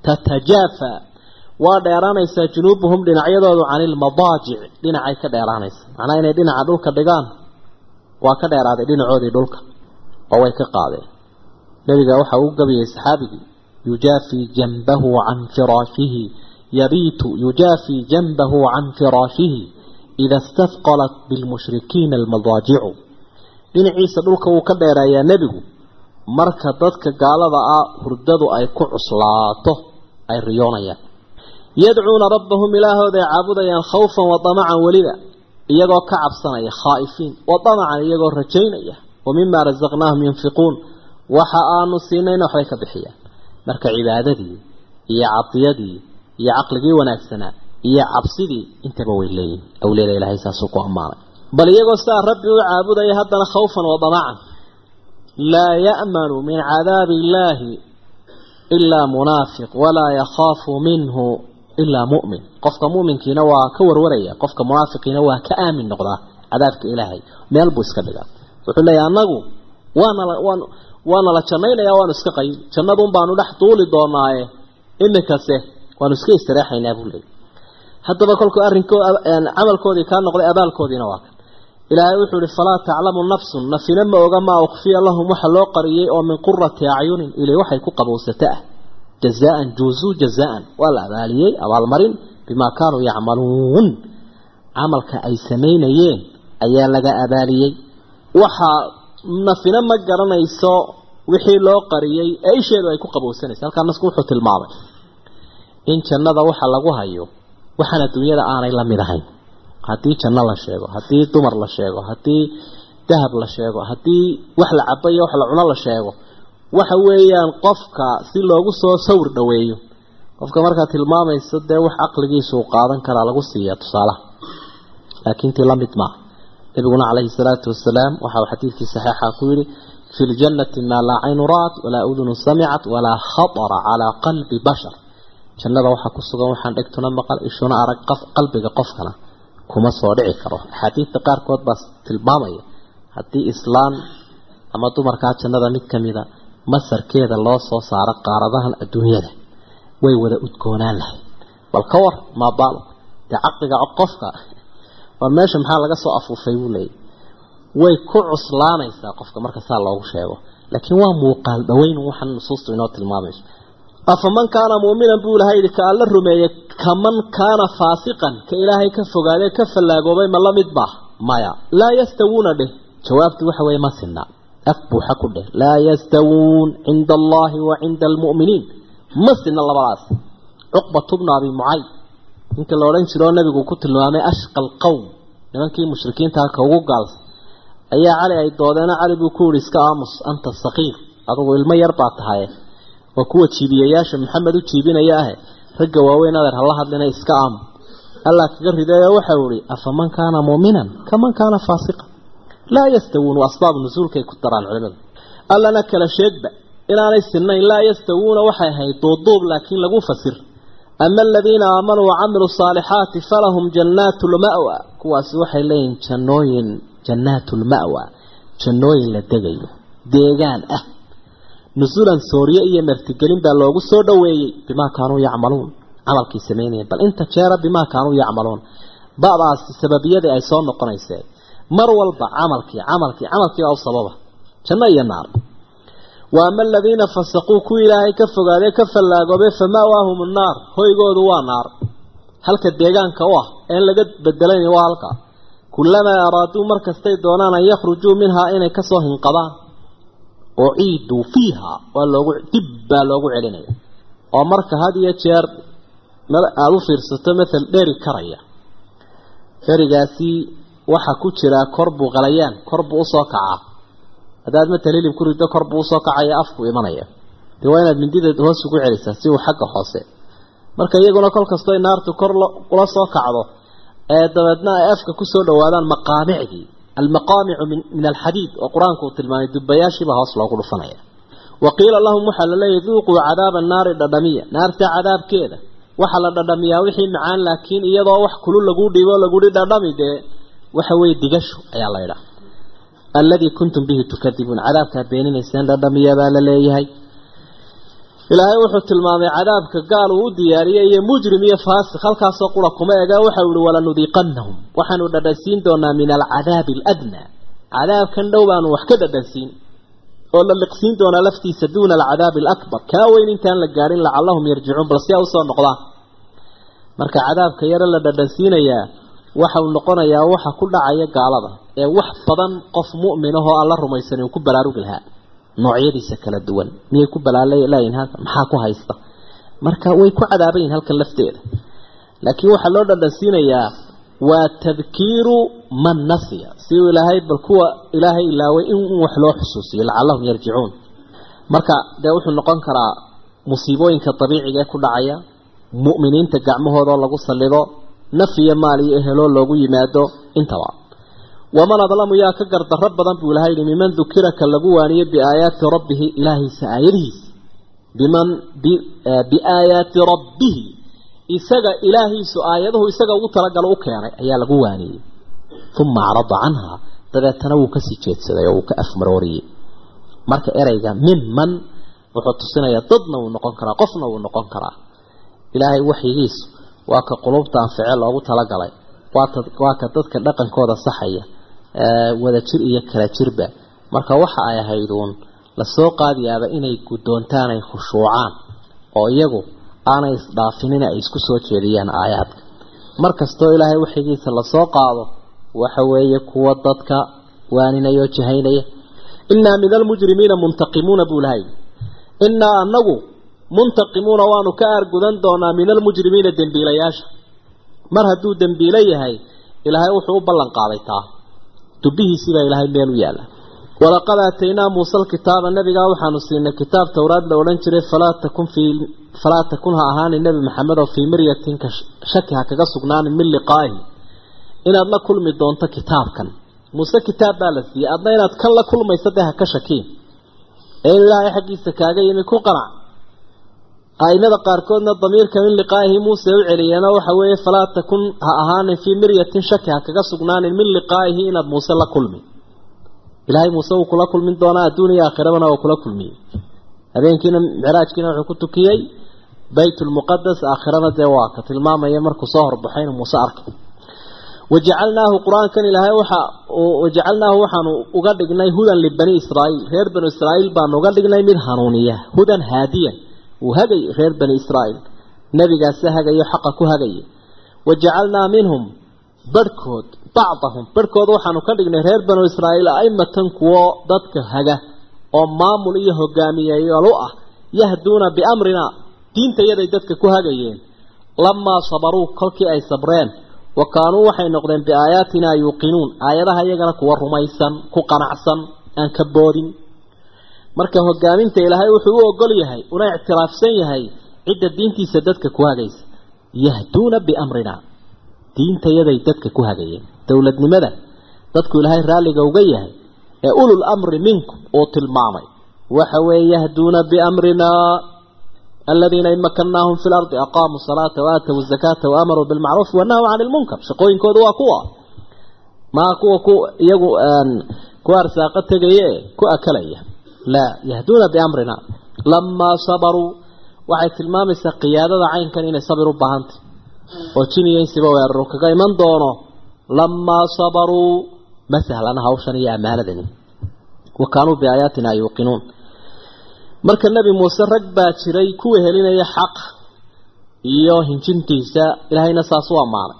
Tatajaafa waa dheeraanaysaa junuubuhum dhinacyadoodu cani ilmadaajic dhinacay ka dheeraanaysa. Macnaa inay dhinaca dhulka dhigaan waa ka dheeraaday dhinacoodii dhulka oo way ka qaadeen. Nebiga waxa uu gabiyey saxaabigii yujaafii janbahu can firaashihi yabiitu yujaafii janbahu can firaashihi ida istafqalat bilmushrikiina almadaajicu dhinaciisa dhulka wuu ka dheereeyaa nebigu. Marka dadka gaalada ah hurdadu ay ku cuslaato ay riyoonayaan yadcuuna rabbahum ilaahooda ay caabudayaan khawfan wa damacan weliba iyagoo ka cabsanaya khaa'ifiin wa damacan iyagoo rajaynaya wa mima rasaqnaahum yunfiquun. Waxa aanu siinayna waxbay ka bixiyaan. Marka cibaadadii iyo cadiyadii iyo caqligii wanaagsanaa iyo cabsidii intaba way leeyihiin awliyada ilaahay saasuu ku ammaanay. Bal iyagoo sidaa rabbi u caabudaya haddana khawfan wa damacan laa ya'manu min cadaabi illaahi ilaa munaafiq walaa yakhaafu minhu ilaa mu'min. Qofka mu'minkiina waa ka warwaraya qofka munaafiqiina waa ka aamin noqdaa cadaabka ilaahay. Meel buu iska dhigaa. Wuxuu leeyahy annagu waana waan waana la jannaynaya waanu iska qayb. Jannadun baanu dhex duuli doonaaye iminkase waanu iska istireexaynaa buu leeyay haddaba kolkuu arrinkoo camalkoodii kaa noqday abaalkoodiina waa kan. Ilaahay wuxuu ihi falaa taclamu nafsun nafina ma oga maa ukfiya lahum waxa loo qariyey oo min qurati acyunin ilay waxay ku qabowsata ah jazaan juuzuu jazaan waa la abaaliyey abaalmarin bimaa kaanuu yacmaluun camalka ay samaynayeen ayaa laga abaaliyey waxaa nafina ma garanayso wixii loo qariyey ee isheedu ay ku qabowsanaysa halkaa nasku wuxuu tilmaamay in jannada waxa lagu hayo waxaan adduunyada aanay la mid ahayn haddii janno la sheego haddii dumar la sheego haddii dahab la sheego haddii wax la cabo iyo wax la cuno la sheego waxa weeyaan qofka si loogu soo sawir dhoweeyo qofka markaa tilmaamaysa dee wax caqligiisu uu qaadan karaa lagu siiya tusaalaha laakiin tii la mid maaha nabiguna calayhi salaatu wasalaam waxa uu xadiidkii saxiixa ku yidhi fi ljannati maa laa caynu ra'at walaa udunu samicat walaa khatara calaa qalbi bashar. Jannada waxaa ku sugan waxaan dhegtuna maqal ishuna arag qalbiga qofkana kuma soo dhici karo. Axaadiidta qaarkood baa tilmaamaya haddii islaan ama dumarkaa jannada mid ka mida masarkeeda loo soo saaro qaaradahan adduunyada. Way wada udgoonaan lahayd. Bal ka war maa baalo dee caqliga qofka. Waa meesha maxaa laga soo afuufay buu leeyay. Way ku cuslaanaysaa qofka marka saa loogu sheego. Laakiin waa muuqaal dhaweyn waxaan nusuustu inoo tilmaamayso afaman kaana muuminan buu ilahay yidhi ka alla rumeeyey kaman kaana faasiqan ka ilaahay ka fogaadee ka fallaagoobay ma la mid baa maya. Laa yastawuuna dheh. Jawaabtu waxa weeye ma sinna af buuxa ku dheh laa yastawuun cinda allahi wa cinda almu'miniin ma sinna labadaas cuqbatu bnu abi mucayd ninka la odhan jiroo nabigu ku tilmaamay ashqa alqowm nimankii mushrikiintaa ka ugu gaalsan ayaa cali ay doodeena cali buu ku yihi iska aamus anta saqiir adugu ilmo yar baa tahaye waa kuwa jiibiyayaasha maxamed u jiibinaya ahe ragga waaweyn adeer hala hadlina iska aamu allah kaga rideeyo waxau ihi afaman kaana muuminan kaman kaana faasiqan laa yastawuun waa asbaab nusuulkay ku daraan culimadu allana kala sheegba inaanay sinnayn laa yastawuuna waxay ahayd duuduub laakiin lagu fasir ama aladiina aamanuu wacamiluu saalixaati falahum jannaatu lma'wa kuwaasi waxay leeyihiin jannooyin jannaatu lma'wa jannooyin la degayo deegaan ah nusuulan sooriye iyo martigelin baa loogu soo dhoweeyey bimaa kaanuu yacmaluun camalkii samaynayeen bal inta jeera bimaa kaanuu yacmaluun ba'daasi sababiyadii ay soo noqonayseen mar walba camalkii camalkii camalkii baa u sababa. Janno iyo naar. Wa ama aladiina fasaquu kuwii ilaahay ka fogaadee ka fallaagoobay fama'waahum annaar? Hoygoodu waa naar. Halka deegaanka u ah een laga bedelayn waa halka. Kulamaa araaduu markastay doonaan an yakhrujuu minhaa inay ka soo hinqadaan uciiduu fiiha waa loogu dib baa loogu celinaya. Oo marka had iyo jeer aada u fiirsato mathal dheri karaya. Dherigaasi waxaa ku jiraa kor buu qalayaan kor buu u soo kacaa. Haddaad matal hilib ku riddo kor buu u soo kacaya afku imanaya. Dee waa inaad mindida hoos ugu celisaa si uu xagga hoose. Marka iyaguna kol kastoy naartu kor ula soo kacdo ee dabeedna ay afka ku soo dhawaadaan maqaamicdii. Almaqaamicu min alxadiid oo qur'aanku uu tilmaamay dubbayaashiibaa hoos loogu dhufanaya. Wa qiila lahum waxaa la leeyahy duuquu cadaaba naari dhadhamiya. Naarta cadaabkeeda waxaa la dhadhamiyaa wixii macaan laakiin iyadoo wax kulu laguu dhiibo laguhi dhadhami dee waxa weeye digasho ayaa la ydhaha alladii kuntum bihi tukadibuun cadaabkaa beeninayseen dhadhamiya baa la leeyahay. Ilaahay wuxuu tilmaamay cadaabka gaal uu u diyaariyey iyo mujrim iyo faasiq halkaasoo qura kuma ega waxau ihi walanudiiqannahum. Waxaanu dhadhansiin doonaa min alcadaabi aladnaa. Cadaabkan dhow baanu wax ka dhadhansiin oo la liqsiin doonaa laftiisa duuna alcadaabi alakbar. Kaa weyn intaan la gaadhin lacallahum yarjicuun bal si a u soo noqdaan. Marka cadaabka yare la dhadhansiinayaa waxau noqonayaa waxa ku dhacaya gaalada ee wax badan qof mu'min ahoo alla rumaysan uu ku baraarugi lahaa. Noocyadiisa kala duwan. Miyay ku balaalalayihin halkan? Maxaa ku haysta? Marka way ku cadaaban yihiin halkan lafteeda. Laakiin waxaa loo dhadhansiinayaa waa tadkiiru man nasiya. Si uu ilaahay bal kuwa ilaahay ilaaway in wax loo xusuusiyo lacallahum yarjicuun. Marka dee wuxuu noqon karaa musiibooyinka dabiiciga ee ku dhacaya mu'miniinta gacmahoodoo lagu sallido naf iyo maal iyo eheloo loogu yimaado intaba. Waman adlamu yaa ka gardarro badan buu ilahay yihi miman dukiraka lagu waaniyo biaayaati rabbihi ilaahiisa aayadihiisa. Biman biaayaati rabbihi isaga ilaahiisu aayaduhu isaga ugu talagalo u keenay ayaa lagu waaniyey. Uma acrada canha dabeetana wuu ka sii jeedsaday oo wuu ka afmarooriyey. Marka ereyga miman wuxuu tusinayaa dadna wuu noqon karaa qofna wuu noqon karaa. Ilaahay waxyigiisu waa ka qulubta anfice loogu talagalay. Waa ka dadka dhaqankooda saxaya wada jir iyo kala jirba. Marka waxa ay ahayduun la soo qaadiyaaba inay guddoontaan ay khushuucaan oo iyagu aanay isdhaafinin ay isku soo jeediyaan aayaadka. Mar kastoo ilaahay waxigiisa la soo qaado waxa weeye kuwa dadka waaninaya oo jahaynaya innaa min almujrimiina muntaqimuuna buu lahay innaa anagu muntaqimuuna waanu ka aargudan doonaa min almujrimiina dembiilayaasha. Mar hadduu dembiilo yahay ilaahay wuxuu u ballan qaaday taa. Dubihiisiibaa ilaahay meel u yaalla. Walaqad aataynaa muuse alkitaaba nabigaa waxaanu siinay kitaab towraad la odhan jiray falaa takun fii falaa takun ha ahaanin nebi maxamed oo fii miryatinka shaki ha kaga sugnaanin min liqaa'ihi. Inaad la kulmi doonto kitaabkan. Muuse kitaab baa la siiyey adna inaad kan la kulmayso dee ha ka shakiin. Ee in ilaahay xaggiisa kaaga yimi ku qanac aimada qaarkoodna damiirka min liqaa'ihi muuse u celiyeeno waxa weeye falaa takun ha ahaanin fii miryatin shaki ha kaga sugnaanin min liqaa'ihi inaad muuse la kulmi ilaahay muuse wuu kula kulmin doonaa adduun iyo aakhirabana waa kula kulmiyey. Habeenkiina micraajkiina wuxuu ku tukiyey baytulmuqadas aakhirana dee waa ka tilmaamaya markuu soo horbaxay inuu muuse arkay. Wajacalnaahu qur'aankan ilaahay waxa wajacalnaahu waxaanu uga dhignay hudan libani israa'iil reer banu israa'iil baanu uga dhignay mid hanuuniya hudan haadiyan wuu hagay reer bani israa'iil. Nebigaasa hagayo xaqa ku hagaya wajacalnaa minhum barhkood bacdahum barhkood waxaanu ka dhignay reer banu israa'iil aimatan kuwo dadka haga oo maamul iyo hogaamiyeyaal u ah. Yahduuna biamrina diinta yaday dadka ku hagayeen. Lamaa sabaruu kolkii ay sabreen. Wa kaanuu waxay noqdeen biaayaatinaa yuuqinuun. Aayadaha iyagana kuwa rumaysan ku qanacsan aan ka boodin marka hogaaminta ilaahay wuxuu u ogol yahay una ictiraafsan yahay cidda diintiisa dadka ku hagaysa. Yahduuna biamrina. Diintayaday dadka ku hagayeen. Dowladnimada dadku ilaahay raalliga uga yahay ee ulul amri minkum uu tilmaamay. Waxa weeye yahduuna biamrinaa aladiina in makannaahum fi lardi aqaamuu salaata waatawu zakaata waamaruu bilmacruufi wanahu cani lmunkar shaqooyinkoodu waa kuwa. Maa kuwa ku iyagu ku arsaaqo tegaye ku akalaya laa yahduuna biamrina lamaa sabaruu waxay tilmaamaysaa qiyaadada caynkan inay sabir u baahantay oo jiniyo insiba weeraro kaga iman doono lamaa sabaruu ma sahlana hawshan iyo ammaanadani wa kaanuu biaayaatina yuuqinuun marka nebi muuse rag baa jiray kuwa helinaya xaq iyo hinjintiisa ilaahayna saas u ammaanay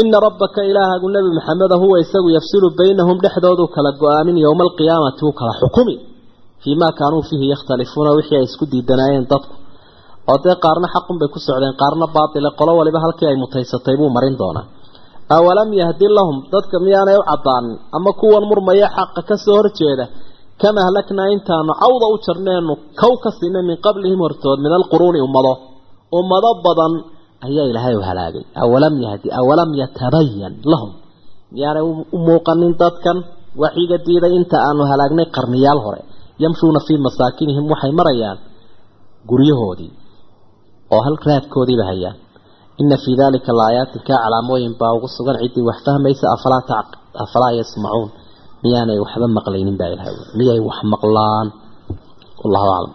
ina rabbaka ilaahagu nebi maxameda huwa isagu yafsilu baynahum dhexdoodu kala go'aamin yowma alqiyaamati u kala xukumi fii maa kaanuu fiihi yakhtalifuuna wixii ay isku diidanaayeen dadku oo dee qaarna xaqun bay ku socdeen qaarna baatile qolo waliba halkii ay mutaysatay buu marin doonaa awalam yahdi lahum dadka miyaanay u caddaanin ama kuwan murmaya xaqa ka soo horjeeda kama ahlaknaa intaanu cawda u jarneenu kow ka siinay min qablihim hortood min alquruuni ummado ummado badan ayaa ilaahay u halaagay awalam yahdi awalam yatabayan lahum miyaanay u muuqanin dadkan waxiga diiday inta aanu halaagnay qarniyaal hore yamshuuna fii masaakinihim waxay marayaan guryahoodii oo hal raadkoodiiba hayaan. Ina fii dalika laayaatin kaa calaamooyin baa ugu sugan ciddii wax fahmaysa afalaa yasmacuun miyaanay waxba maqlaynin baa ilahay miyay wax maqlaan? Wallahu aclam